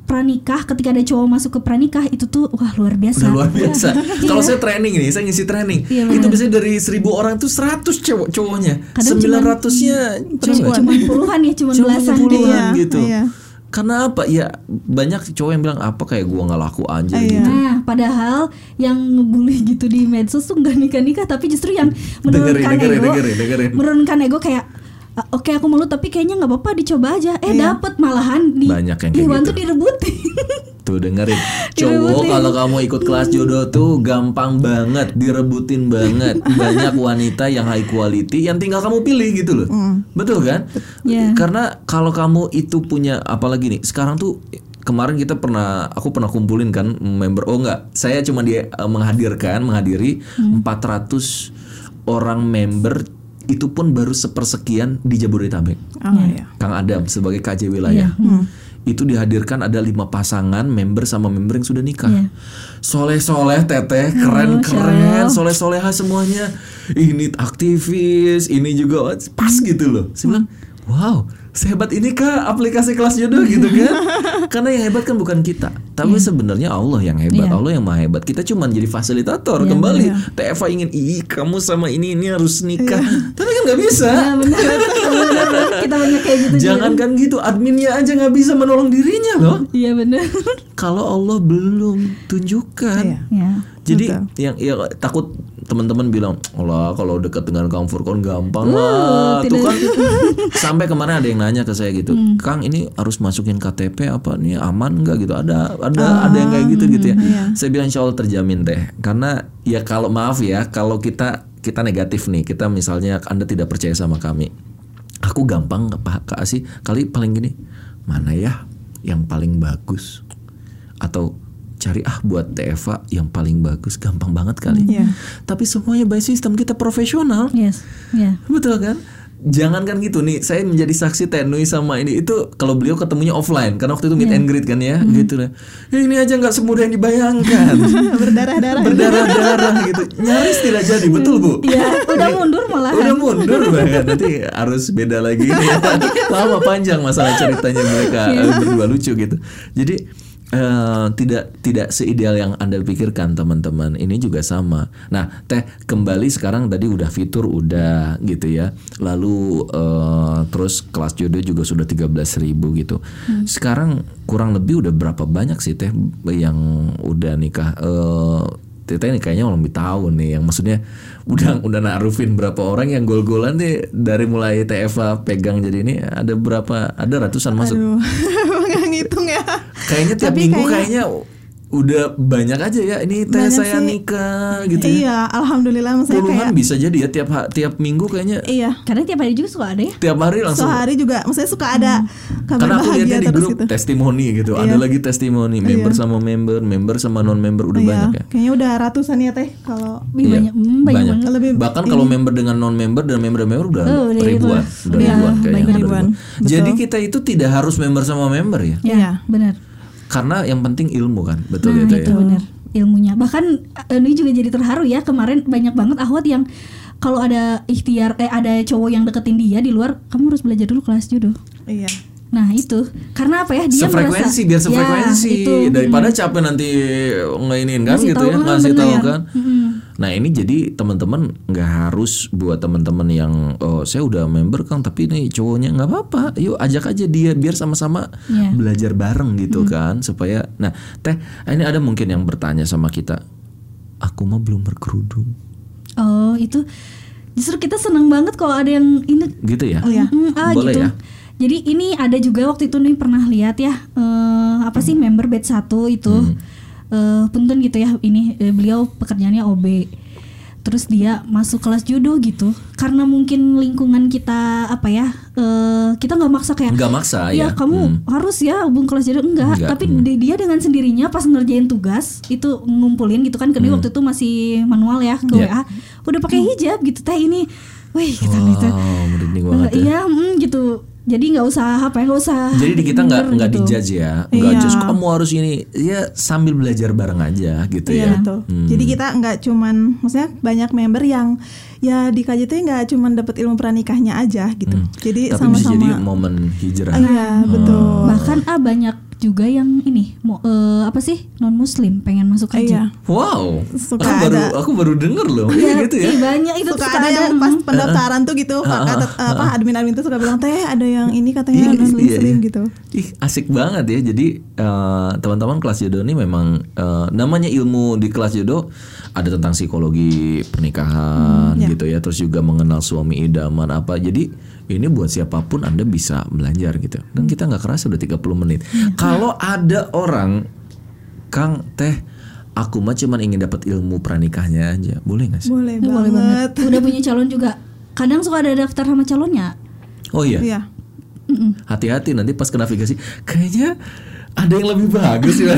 pranikah ketika ada cowok masuk ke pranikah itu tuh wah luar biasa. Udah luar biasa. Iya. Kalau saya training nih, saya ngisi training. Iya, itu biasanya dari 1000 orang tuh 100 cowok cowoknya. 900-nya cewek. Cuman puluhan ya, Cuma belasan. puluhan Iya, gitu. iya. Karena apa? Ya banyak cowok yang bilang apa kayak gua nggak laku aja Iya. gitu. Nah, padahal yang ngebully gitu di medsos tuh nggak nikah-nikah tapi justru yang menurunkan dengerin, ego, dengerin, dengerin. menurunkan ego kayak "Ah, Oke aku malu tapi kayaknya nggak apa-apa dicoba aja. Eh Iya. dapet malahan di Banyak yang kayak Iwan gitu. tuh direbutin. Tuh dengerin. Cowok kalau kamu ikut kelas jodoh tuh gampang banget, direbutin banget. Banyak wanita yang high quality yang tinggal kamu pilih gitu loh. Betul kan? Iya. Karena kalau kamu itu punya apalagi nih, sekarang tuh kemarin kita pernah aku pernah kumpulin kan member oh enggak, saya cuma dia eh, menghadirkan menghadiri 400 orang member itu pun baru sepersekian di Jabodetabek. oh iya Kang Adam sebagai KJ wilayah. Itu dihadirkan ada lima pasangan member sama member yang sudah nikah. Iya. Soleh-soleh teteh, keren-keren, soleh-soleha semuanya. Ini aktivis, ini juga pas gitu loh. Saya bilang, wow, sehebat ini kah aplikasi kelas jodoh gitu kan? Karena yang hebat kan bukan kita, tapi sebenarnya Allah yang hebat, Iya. Allah yang maha hebat. Kita cuma jadi fasilitator. Kembali, TFA ingin, ih kamu sama ini ini harus nikah, kan nggak bisa. Nah, bener, bener, bener. Kita banyak kayak gitu. Jangan kan gitu, adminnya aja nggak bisa menolong dirinya loh. Iya bener. Kalau Allah belum tunjukkan. Iya. ya. Jadi Betul. yang ya takut teman-teman bilang, "Allah, kalau dekat dengan Kang Furkon gampang Uh, lah." Tuh tidak. kan sampai kemarin ada yang nanya ke saya gitu, Hmm. "Kang, ini harus masukin KTP apa nih aman nggak gitu?" Ada ada Ah, ada yang kayak gitu gitu ya. iya. Saya bilang insya Allah terjamin deh. Karena ya kalau maaf ya, kalau kita kita negatif nih, kita misalnya Anda tidak percaya sama kami. Aku gampang Pak kasih kali paling gini, mana ya yang paling bagus atau cari ah buat TFA yang paling bagus gampang banget kali. Iya. Tapi semuanya by system kita profesional. Yes. Ya. Betul kan? Jangankan gitu nih, saya menjadi saksi Tenui sama ini itu kalau beliau ketemunya offline karena waktu itu meet and greet kan ya, gitu lah. Ya, ini aja nggak semudah yang dibayangkan. berdarah-darah Berdarah-darah gitu. Nyaris tidak jadi, betul Bu? Iya, udah mundur malahan. Udah mundur banget nanti harus beda lagi nih. Lama panjang masalah ceritanya mereka eh, berdua lucu gitu. Jadi eh, tidak tidak seideal yang anda pikirkan teman-teman. Ini juga sama. Nah teh kembali sekarang tadi udah fitur udah gitu ya. Lalu eh, terus kelas jodoh juga sudah 13.000 ribu gitu. Sekarang kurang lebih udah berapa banyak sih teh yang udah nikah? Eh, Tete ini kayaknya lebih tahu nih yang maksudnya udah udah narufin berapa orang yang gol-golan nih dari mulai TFA pegang jadi ini ada berapa ada ratusan masuk aduh nggak ngitung ya kayaknya tiap Tapi minggu kayaknya- kayaknya udah banyak aja ya ini teh Banyak saya sih. nikah gitu ya. Iya, alhamdulillah maksudnya Puluhan kayak bisa jadi ya tiap tiap minggu kayaknya iya. Karena tiap hari juga suka ada ya. tiap hari langsung Sehari juga maksudnya suka ada kabar karena aku bahagia lihatnya di terus grup gitu. testimoni gitu ada Iya. lagi testimoni member sama member member sama non member udah Iya, banyak ya kayaknya udah ratusan ya teh kalau Wih, Iya, banyak, hmm, banyak, banyak. banget. Lebih bahkan kalau member dengan non member dan member member udah Oh, udah ribuan udah Udah ribuan kayaknya jadi kita itu tidak harus member sama member ya Ya, Iya. benar. Karena yang penting ilmu kan betul Nah, ya Teh, itu ya? benar ilmunya. Bahkan eh, ini juga jadi terharu ya kemarin banyak banget ahwat yang kalau ada ikhtiar eh ada cowok yang deketin dia di luar, kamu harus belajar dulu kelas judo. iya. Nah itu karena apa ya dia sefrekuensi merasa, biar Ya, sefrekuensi itu. daripada capek nanti ngeinin kan Ngasih gitu tahu, ya ah, ngasih bener. tahu kan Mm-mm. Nah ini jadi teman-teman nggak harus buat teman-teman yang oh saya udah member kang tapi ini cowoknya nggak apa-apa yuk ajak aja dia biar sama-sama Iya. belajar bareng gitu kan supaya nah teh ini ada mungkin yang bertanya sama kita aku mah belum berkerudung Oh itu justru kita seneng banget kalau ada yang ini gitu ya Oh, iya. Mm, ah, Boleh gitu. ya? Jadi ini ada juga waktu itu nih pernah lihat ya eh, apa sih member batch 1 itu Hmm. Eh punten gitu ya ini eh, beliau pekerjaannya OB. Terus dia masuk kelas judo gitu karena mungkin lingkungan kita apa ya eh, kita nggak maksa kayak nggak maksa ya ya kamu Hmm. harus ya hubung kelas judo enggak, Enggak, tapi hmm. di- dia dengan sendirinya pas ngerjain tugas itu ngumpulin gitu kan karena waktu itu masih manual ya ke Hmm. Ya. WA udah pakai hijab gitu teh ini wih kita gitu wow merinding Eh, banget ya iya mm, gitu jadi nggak usah apa ya nggak usah Jadi di kita nggak nggak gitu. dijudge ya, nggak Iya. just kamu harus ini, ya sambil belajar bareng aja gitu Iya ya. betul. Hmm. Jadi kita nggak cuman, maksudnya banyak member yang ya di KJT nggak cuman dapat ilmu pranikahnya aja gitu. Jadi Hmm. Tapi bisa jadi sama-sama. momen hijrah. Iya betul. bahkan ah banyak juga yang ini mau eh, apa sih non muslim pengen masuk haji Iya. Wow, Suka aku baru ada. aku baru denger loh, Iya, gitu ya. ih, banyak itu suka suka ada yang pas pendaftaran tuh gitu Ah, kata apa admin-admin tuh suka bilang teh ada yang ini katanya Iya, non iya, muslim iya. gitu. Ih, asik banget ya. Jadi eh, teman-teman kelas judo ini memang eh, namanya ilmu di kelas judo ada tentang psikologi pernikahan ya. gitu ya. Terus juga mengenal suami idaman apa. Jadi ini buat siapa pun Anda bisa belajar gitu. Dan kita nggak kerasa udah 30 menit. Kalau ada orang Kang Teh aku mah cuman ingin dapat ilmu pranikahnya aja. Boleh nggak sih? Boleh, Eh, boleh banget. banget udah punya calon juga kadang suka ada daftar sama calonnya Oh iya. Iya. Hati-hati nanti pas ke navigasi kayaknya ada yang lebih bagus ya.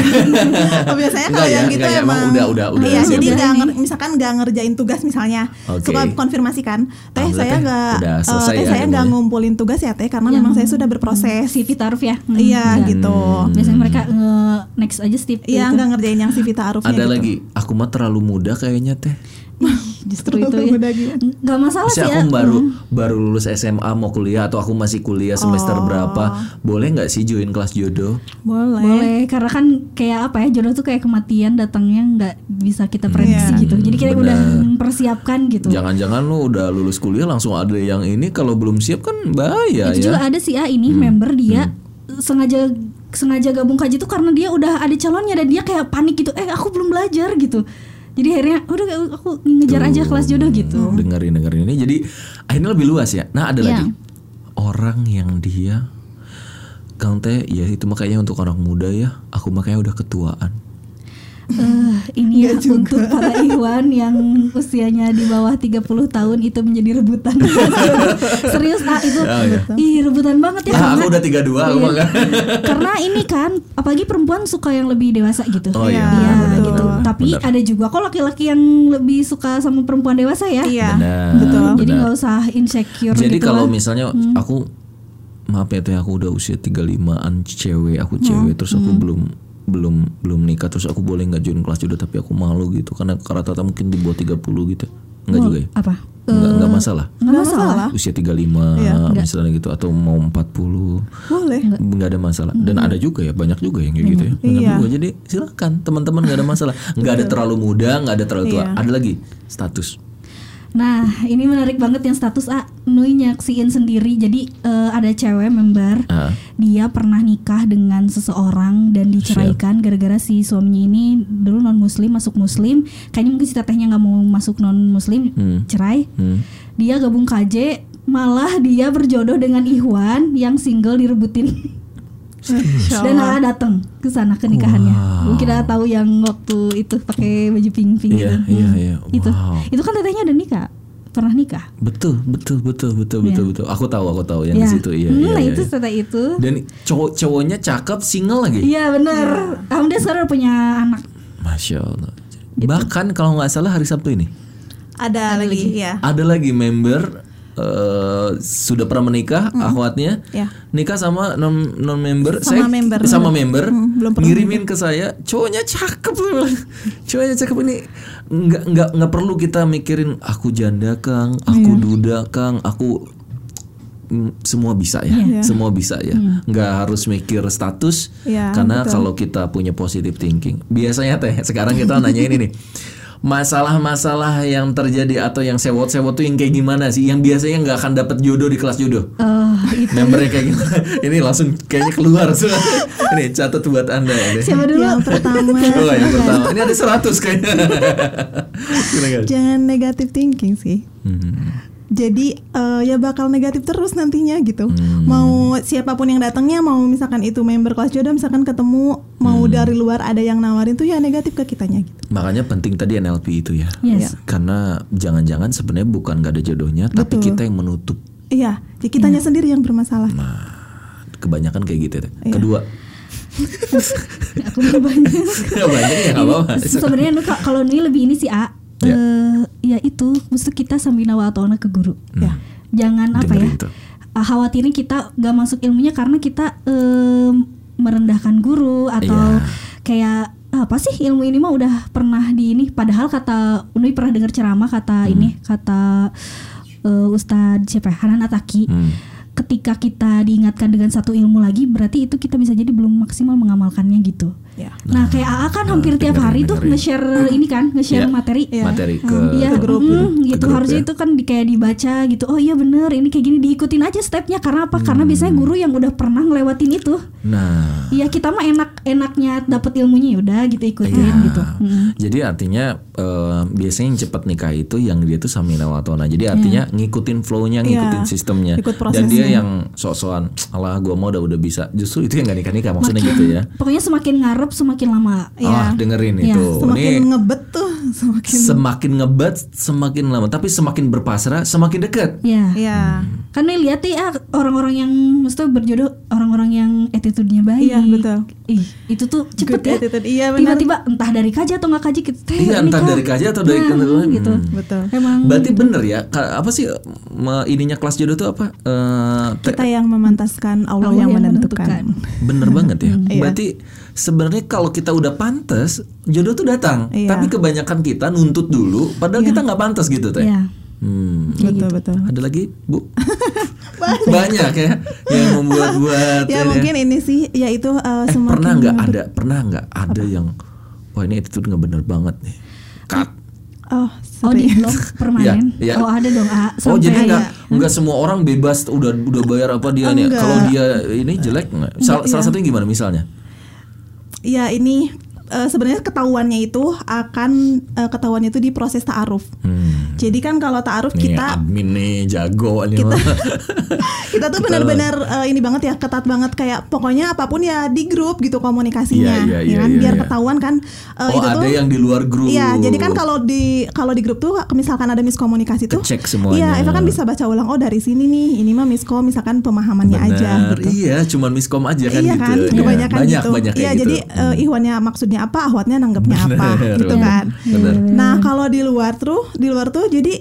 Oh, biasanya kalau ya, yang gitu enggak ya, emang emang udah- udah- udah iya jadi ya? nggak nger- misalkan nggak ngerjain tugas misalnya Oke. suka konfirmasi kan teh saya nggak eh, selesai teh ya saya nggak ngumpulin tugas ya teh karena Yang- memang saya sudah berproses CV taruh ya Hmm, iya enggak. gitu biasanya mereka nge next aja Steve iya gitu. nggak ngerjain yang CV taarufnya Ada gitu. lagi, aku mah terlalu muda kayaknya teh. justru itu ya nggak masalah sih ya aku baru Hmm. baru lulus SMA mau kuliah atau aku masih kuliah semester Oh. berapa, boleh nggak sih join kelas jodoh? boleh Boleh, karena kan kayak apa ya jodoh tuh kayak kematian datangnya nggak bisa kita prediksi Iya. gitu. Jadi kita Benar. udah mempersiapkan gitu. Jangan-jangan lu udah lulus kuliah langsung ada yang ini kalau belum siap kan bahaya Itu ya. juga ada sih ya ini member dia sengaja sengaja gabung kaji tuh karena dia udah ada calonnya dan dia kayak panik gitu. Eh aku belum belajar gitu. Jadi akhirnya udah aku ngejar aja kelas jodoh gitu. Dengerin dengerin ini jadi akhirnya lebih luas ya. Nah ada Iya. lagi orang yang dia Kang Teh, ya itu makanya untuk orang muda ya. Aku makanya udah ketuaan. Eh, ini ya untuk para Iwan yang usianya di bawah 30 tahun itu menjadi rebutan. Serius ah itu. Oh, iya. Ih, rebutan banget ya. Ah, aku udah 32 aku Iya. mah kan. karena ini kan apalagi perempuan suka yang lebih dewasa gitu. Oh iya, Iya, betul. benar. Tapi Benar. ada juga kok laki-laki yang lebih suka sama perempuan dewasa ya. iya Benar, betul Jadi nggak usah insecure Jadi gitu kalau lah. misalnya aku maaf ya teh aku udah usia 35-an cewek, aku cewek terus aku belum belum belum nikah terus aku boleh nggak join kelas judo tapi aku malu gitu karena rata-rata mungkin di bawah 30 gitu. Enggak juga ya? apa? Enggak, enggak masalah. Nggak masalah. Usia 35 misalnya gitu atau mau 40 boleh nggak ada masalah dan ada juga ya banyak juga yang kayak gitu ya banyak Iya. juga jadi silakan teman-teman nggak ada masalah nggak ada terlalu muda nggak ada terlalu tua Iya. ada lagi status Nah, ini menarik banget yang status A. Nui nyaksiin sendiri. Jadi eh, ada cewek member, Ah. dia pernah nikah dengan seseorang dan diceraikan gara-gara si suaminya ini dulu non muslim masuk muslim. Kayaknya mungkin si tetehnya nggak mau masuk non muslim, Hmm. cerai. Hmm. Dia gabung KJ, malah dia berjodoh dengan Ikhwan yang single direbutin. Insya Dan datang ke sana ke nikahannya. Mungkin Aa tahu yang waktu itu pakai baju pink-pink Iya, gitu. iya, Hmm. iya. Itu. Wow. Itu kan tetehnya udah nikah. Pernah nikah. Betul, betul, betul, betul, betul, betul. Aku tahu, aku tahu yang Iya. di situ. Iya, Hmm, iya, nah iya, itu iya. teteh itu. Dan cowok cowoknya cakep, single lagi. Iya bener. Alhamdulillah sekarang udah punya anak. Masya Allah. Gitu. Bahkan kalau nggak salah hari Sabtu ini ada, lagi, ya. ada lagi member eh, sudah pernah menikah, akhwatnya. Ya. nikah sama non non member, Sama member. sama member, Hmm, belum ngirimin ke saya, cowoknya cakep, cowoknya cakep ini. Nggak nggak nggak perlu kita mikirin aku janda kang, aku Iya. duda kang, aku mm, semua bisa ya, Iya. semua bisa ya, nggak harus mikir status, Iya, karena betul. kalau kita punya positive thinking, biasanya teh sekarang kita nanya ini nih. Masalah-masalah yang terjadi atau yang sewot-sewot tuh yang kayak gimana sih? Yang biasanya nggak akan dapat jodoh di kelas jodoh. Eh, itu. Membernya kayak gimana? Ini langsung kayaknya keluar. Ini catat buat anda ini. Siapa dulu? Yang pertama, Oh yang pertama. Ini ada 100 kayaknya. Jangan negative thinking sih. Hmm. Jadi eh, ya bakal negatif terus nantinya gitu. Hmm. Mau siapa pun yang datangnya, mau misalkan itu member kelas jodoh, misalkan ketemu mau Hmm. dari luar ada yang nawarin tuh ya negatif ke kitanya gitu. Makanya penting tadi NLP itu ya. Yes. Karena jangan-jangan sebenarnya bukan gak ada jodohnya, tapi Betul. kita yang menutup. Iya, jadi kitanya sendiri yang bermasalah. Nah, kebanyakan kayak gitu. Teh. Iya. Kedua, Aku mau banyak. banyak ya apa-apa. Sebenarnya kalau ini lebih ini sih A. Ya. Eh, ya itu mesti kita sambina wa atona ke guru. Ya. Jangan apa ya? Tuh. ah, Khawatirin kita gak masuk ilmunya karena kita em, merendahkan guru atau Iya. kayak apa sih ilmu ini mah udah pernah di ini padahal kata Unui pernah dengar ceramah kata Hmm. ini kata eh, Ustadz siapa ya? Hanan Ataki Hmm. ketika kita diingatkan dengan satu ilmu lagi berarti itu kita bisa jadi belum maksimal mengamalkannya gitu. Ya. Nah, kayak AA kan hampir tiap dengerin, hari tuh dengerin. nge-share ini kan, Iya. nge-share materi. Iya. Materi ke, Iya, ke grup mm, gitu. Ke grup Harusnya ya. itu kan di, kayak dibaca gitu. Oh iya bener, ini kayak gini diikutin aja stepnya. Karena apa? Karena Hmm. biasanya guru yang udah pernah ngelewatin itu. Nah, Iya kita mah enak enaknya dapat ilmunya yaudah gitu ikutin Iya. gitu. Mm. Jadi artinya eh, biasanya yang cepat nikah itu yang dia tuh samina watona. Jadi artinya ngikutin flow-nya, ngikutin Iya. sistemnya. Ikut Dan dia yang sok-sokan, alah gua mau udah udah bisa. Justru itu yang gak nikah nikah maksudnya gitu ya. Pokoknya semakin ngarep semakin lama. Ah dengerin Iya, itu. Semakin Ini ngebet tuh, semakin semakin ngebet semakin lama, tapi semakin berpasrah semakin dekat. Iya. ya. Kan nih lihat nih ah, orang-orang yang maksudnya berjodoh orang-orang yang attitude-nya baik. Iya, betul. Ih, itu tuh cepet Good ya. attitude. Iya, benar. Tiba-tiba entah dari kaji atau nggak kaji gitu. "Teh, Iya, entah nikah." dari kaji atau dari Nah, gitu. Hmm. Betul. Emang Berarti bener ya, apa sih ininya kelas jodoh tuh apa? Eh, te- Kita yang memantaskan Allah, Allah yang, yang menentukan. menentukan. Bener banget ya. Iya. Berarti sebenarnya kalau kita udah pantas, jodoh tuh datang. Iya. Tapi kebanyakan kita nuntut dulu, padahal kita nggak pantas gitu teh. Iya. Hmm. Betul, betul. Ada lagi, Bu? Banyak ya yang membuat-buat. Ya ini mungkin ini sih yaitu uh, Eh, semakin pernah nggak ada? Pernah nggak ada yang wah ini attitude nggak bener banget nih. Cut. Oh, Oh di sorry. blok permanen. Iya, iya. Oh ada dong A. Oh Sampai jadi nggak ya. nggak semua orang bebas udah udah bayar apa dia nih? Kalau dia ini jelek nggak? Sal- Enggak, salah satunya gimana misalnya? ya ini eh, sebenarnya ketahuannya itu akan eh, ketahuannya itu di proses ta'aruf. Hmm. Jadi kan kalau ta'aruf kita admin nih jago nih. Kita- kita tuh benar-benar eh, ini banget ya ketat banget kayak pokoknya apa pun ya di grup gitu komunikasinya Iya, iya, ya iya, kan iya, biar iya. ketahuan kan eh, oh itu ada tuh yang di luar grup. Iya, jadi kan kalau di kalau di grup tuh misalkan ada miskomunikasi tuh Kecek semuanya. Iya, Eva kan bisa baca ulang oh dari sini nih, ini mah miskom misalkan pemahamannya aja Benar, gitu. Iya, cuman miskom aja kan iya gitu. kan, Iya, kebanyakan banyak, gitu. Banyak iya, gitu. jadi eh, ihwannya maksudnya apa, ahwatnya nanggepnya apa, Bener, gitu bener. kan. Bener. Nah kalau di luar tuh, di luar tuh jadi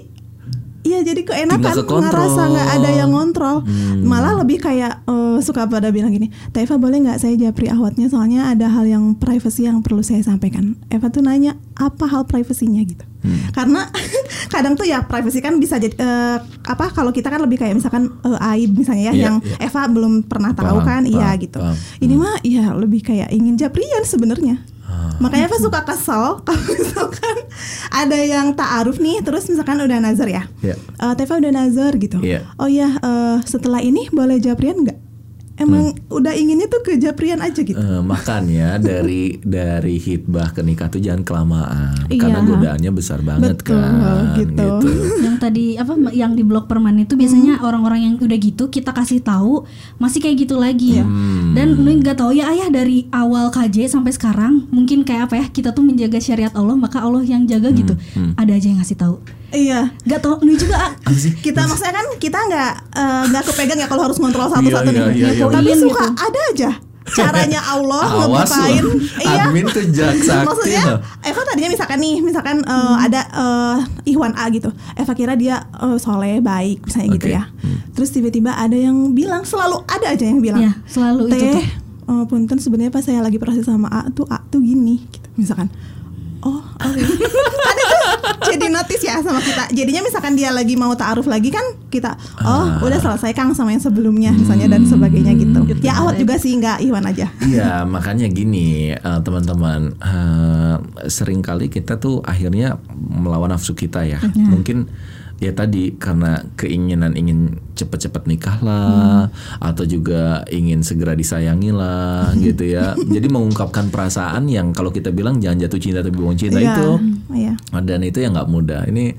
Iya jadi keenakan ngerasa nggak ada yang ngontrol. Hmm. malah lebih kayak eh, suka pada bilang gini Taifa boleh nggak saya japri ahwatnya soalnya ada hal yang privacy yang perlu saya sampaikan. Eva tuh nanya apa hal privasinya gitu. Hmm. karena kadang tuh ya privacy kan bisa jadi eh, apa kalau kita kan lebih kayak misalkan eh, aib misalnya ya Iya, yang iya. Eva belum pernah tahu Paham, kan? Iya gitu. paham. ini mah ya lebih kayak ingin japrian sebenarnya Ah. makanya Eva suka kesel kalau misalkan ada yang ta'aruf nih terus misalkan udah nazar ya Iya. Eh, Teva udah nazar gitu Iya. oh iya eh, setelah ini boleh japrian nggak emang udah inginnya tuh ke japrian aja gitu Eh, makanya dari dari hitbah ke nikah tuh jangan kelamaan karena Iya. godaannya besar banget Betul, kan gitu. yang tadi apa yang di blok permanen itu biasanya orang-orang yang udah gitu kita kasih tahu masih kayak gitu lagi ya Hmm. Dan Nui nggak tahu ya ayah dari awal KJ sampai sekarang mungkin kayak apa ya kita tuh menjaga syariat Allah maka Allah yang jaga gitu. Ada aja yang ngasih tahu. Iya. Gak tau Nui juga ah? Kita maksudnya kan kita nggak eh, nggak kepegang ya kalau harus kontrol satu-satu Iya, nih. iya, iya, Tapi iya. suka ada aja caranya Allah Awas ngebukain. loh. Admin tuh jak sakti Maksudnya. Eva tadinya misalkan nih, misalkan eh, ada eh, Ikhwan A gitu. Eva kira dia eh, soleh, baik misalnya gitu Oke. ya. Terus tiba-tiba ada yang bilang selalu ada aja yang bilang. ya selalu itu Teh, tuh. eh, punten sebenarnya pas saya lagi proses sama A tuh A tuh gini gitu. Misalkan Oh, oke. Kan itu jadi notice ya sama kita. Jadinya misalkan dia lagi mau taaruf lagi kan kita, oh udah selesai Kang sama yang sebelumnya misalnya dan sebagainya gitu. Ya awat juga sih nggak Iwan aja. Iya, makanya gini eh, teman-teman, eh, sering kali kita tuh akhirnya melawan nafsu kita ya. Mungkin ya tadi karena keinginan ingin cepet-cepet nikah lah, atau juga ingin segera disayangi lah, gitu ya. Jadi mengungkapkan perasaan yang kalau kita bilang jangan jatuh cinta tapi buang cinta Iya, itu. Iya. Dan itu yang nggak mudah. Ini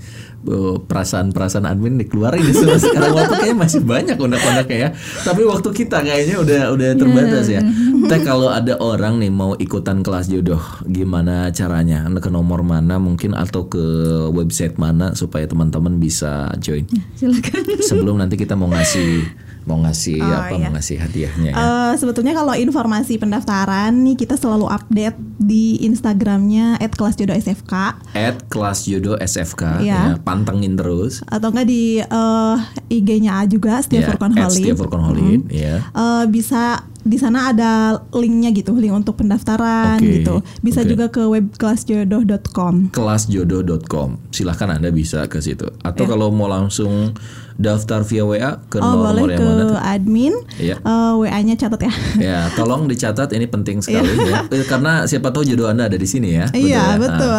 perasaan-perasaan admin dikeluarin di semua sekarang waktu kayaknya masih banyak unek-uneknya ya. Tapi waktu kita kayaknya udah udah terbatas ya. Teh kalau ada orang nih mau ikutan kelas jodoh, gimana caranya? Ke nomor mana mungkin atau ke website mana supaya teman-teman bisa join? Silakan. Sebelum nanti kita mau ngasih mau ngasih Oh, apa? iya. Mau ngasih hadiahnya ya. Eh, sebetulnya kalau informasi pendaftaran nih kita selalu update di Instagramnya @kelasjodohsfk At kelas jodoh SFK Iya. ya, pantengin terus. atau enggak di eh, IG-nya A juga Setia Ya, Furqan at Holid. Setia Furqan Holid, ya. Eh, bisa di sana ada linknya gitu, link untuk pendaftaran Oke, gitu. Bisa oke. juga ke webkelasjodoh.com. kelasjodoh.com. Silahkan Anda bisa ke situ. Atau kalau mau langsung daftar via WA ke Oh nomor boleh yang ke mana? tuh? admin, Iya. Eh, WA-nya catat ya. Ya, tolong dicatat ini penting sekali ya. Eh, Karena siapa tahu jodoh Anda ada di sini ya. Iya ya? betul.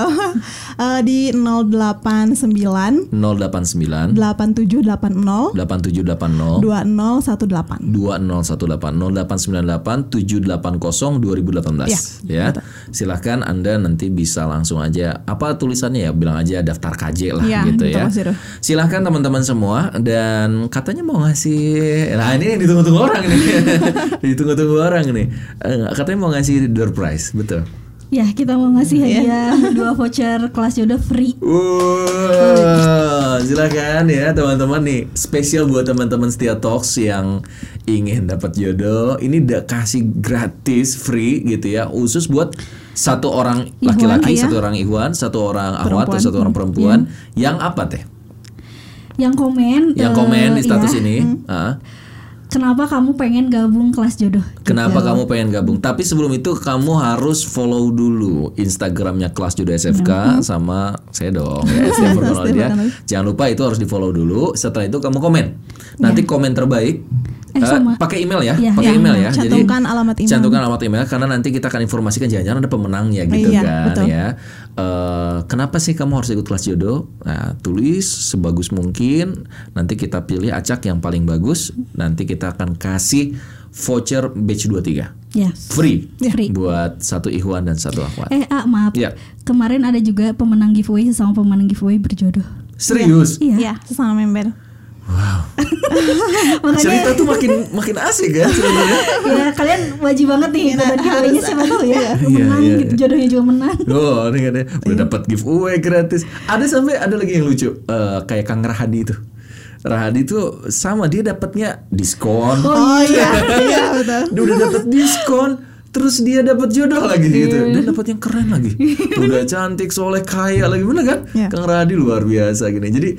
Eh, di 089 089 8780 8780 2018. 2018 0898 780 2018 Iya, ya. Silahkan Anda nanti bisa langsung aja apa tulisannya ya bilang aja daftar KJ lah Iya, gitu betul, ya. Silahkan teman-teman semua dan katanya mau ngasih nah ini yang ditunggu-tunggu orang nih. ditunggu-tunggu orang nih. Eh, katanya mau ngasih door prize, betul. Ya kita mau ngasih hadiah dua voucher kelas jodoh free. Wow, silakan ya teman-teman nih spesial buat teman-teman setia talks yang ingin dapat jodoh. Ini udah kasih gratis free gitu ya, khusus buat satu orang laki-laki, iya. satu orang ikhwan, satu orang akhwat, atau satu orang perempuan. Yang apa teh? Yang komen. Yang komen di status iya, ini. ah, Kenapa kamu pengen gabung kelas jodoh? Kenapa Gitu. kamu pengen gabung? Tapi sebelum itu kamu harus follow dulu Instagramnya kelas jodoh SFK sama saya dong ya ya. Jangan lupa itu harus di follow dulu. Setelah itu kamu komen. Nanti komen terbaik. Eh, sama. pakai email ya, Iya, pakai iya. email ya. Cantumkan alamat email. Cantumkan alamat email karena nanti kita akan informasikan jangan-jangan ada pemenangnya gitu Iya, kan betul. ya. Eh, kenapa sih kamu harus ikut kelas jodoh? Nah, tulis sebagus mungkin. Nanti kita pilih acak yang paling bagus. Nanti kita akan kasih voucher batch 23 Ya. free, Free. buat satu ikhwan dan satu akhwat. Eh, ah, maaf. Iya. Kemarin ada juga pemenang giveaway sesama pemenang giveaway berjodoh. Serius? Iya. Iya, sesama member. Makanya Cerita tuh makin makin asik kan sebenarnya. ya kalian wajib banget nih ikutan giveaway-nya siapa tahu ya menang iya, gitu jodohnya juga menang. Oh, ini kan ya. Udah dapat giveaway gratis. Ada sampai ada lagi yang lucu eh, kayak Kang Rahadi itu. Rahadi tuh sama dia dapatnya diskon. Oh iya, iya betul. Dia udah dapat diskon terus dia dapat jodoh lagi gitu. dan dapat yang keren lagi. Udah cantik soleh kaya lagi bener kan? Iya. Kang Radi luar biasa gini. Jadi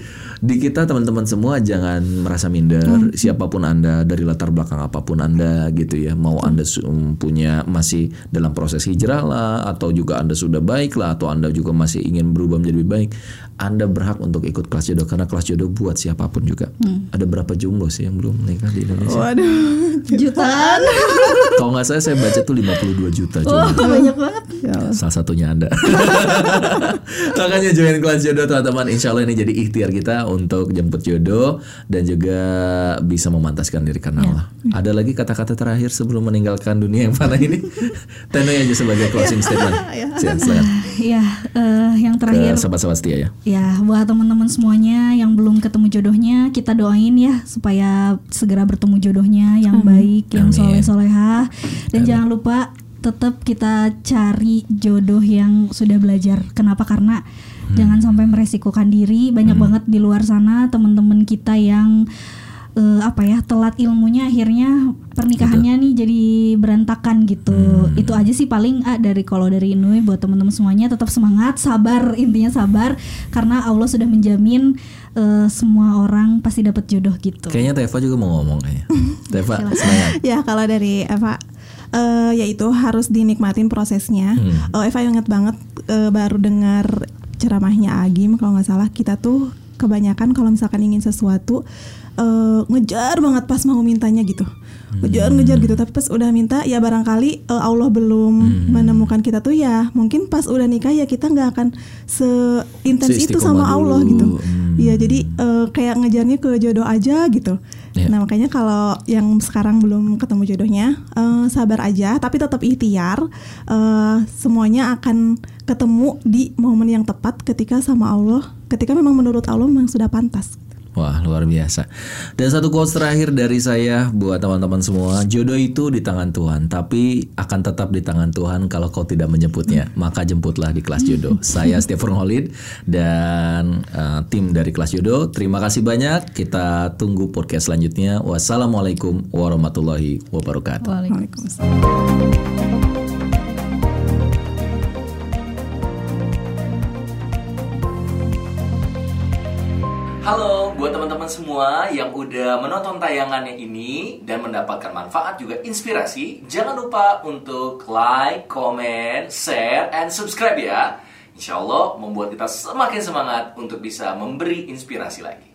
di kita teman-teman semua jangan merasa minder. Siapa pun anda dari latar belakang apa pun anda gitu ya. Mau anda su- um, punya masih dalam proses hijrah lah atau juga anda sudah baik lah atau anda juga masih ingin berubah menjadi lebih baik anda berhak untuk ikut kelas jodoh. Karena kelas jodoh buat siapa pun juga. Ada berapa jomblo sih yang belum menikah di Indonesia? Waduh. Jutaan. kalau nggak saya saya baca tuh 52 juta Wah, jomblo banyak banget. Salah satunya Anda. Makanya join kelas jodoh teman-teman. Insya Allah ini jadi ikhtiar kita untuk jemput jodoh dan juga bisa memantaskan diri karena Allah. Ada lagi kata-kata terakhir sebelum meninggalkan dunia yang fana ini? Tentunya aja sebagai closing statement. Silakan, silakan. Ya, eh, yang terakhir sahabat-sahabat setia ya. Ya, buat teman-teman semuanya yang belum ketemu jodohnya, kita doain ya supaya segera bertemu jodohnya yang baik, yang Amin. Soleh soleha. Allah dan jangan lupa tetap kita cari jodoh yang sudah belajar. Kenapa? Karena jangan sampai meresikokan diri. Banyak banget di luar sana teman-teman kita yang eh, apa ya telat ilmunya akhirnya pernikahannya nih jadi berantakan gitu. Itu aja sih paling ah, dari kalau dari Inui buat teman-teman semuanya tetap semangat, sabar intinya sabar karena Allah sudah menjamin eh, semua orang pasti dapat jodoh gitu. Kayaknya Teva juga mau ngomong kayaknya. Teva, semangat. ya kalau dari Eva eh yaitu harus dinikmatin prosesnya. Hmm. Eh, Eva inget banget eh, baru dengar ceramahnya Agim kalau nggak salah kita tuh kebanyakan kalau misalkan ingin sesuatu eh, ngejar banget pas mau mintanya gitu. Ngejar ngejar gitu tapi pas udah minta ya barangkali eh, Allah belum menemukan kita tuh ya mungkin pas udah nikah ya kita nggak akan seintens itu sama Seistiqomah Allah dulu. gitu. Hmm. Iya jadi eh, kayak ngejarnya ke jodoh aja gitu. Iya. Nah makanya kalau yang sekarang belum ketemu jodohnya eh, sabar aja, tapi tetap ikhtiar. Eh, semuanya akan ketemu di momen yang tepat ketika sama Allah, ketika memang menurut Allah memang sudah pantas. Wah luar biasa. Dan satu quotes terakhir dari saya Buat teman-teman semua Jodoh itu di tangan Tuhan Tapi akan tetap di tangan Tuhan Kalau kau tidak menjemputnya. Maka jemputlah di kelas jodoh. Saya Stephen Holid Dan eh, tim dari kelas jodoh. Terima kasih banyak. Kita tunggu podcast selanjutnya. Wassalamualaikum warahmatullahi wabarakatuh. Waalaikumsalam. Halo buat teman-teman semua yang udah menonton tayangannya ini dan mendapatkan manfaat juga inspirasi, jangan lupa untuk like, comment, share, and subscribe ya. Insya Allah membuat kita semakin semangat untuk bisa memberi inspirasi lagi.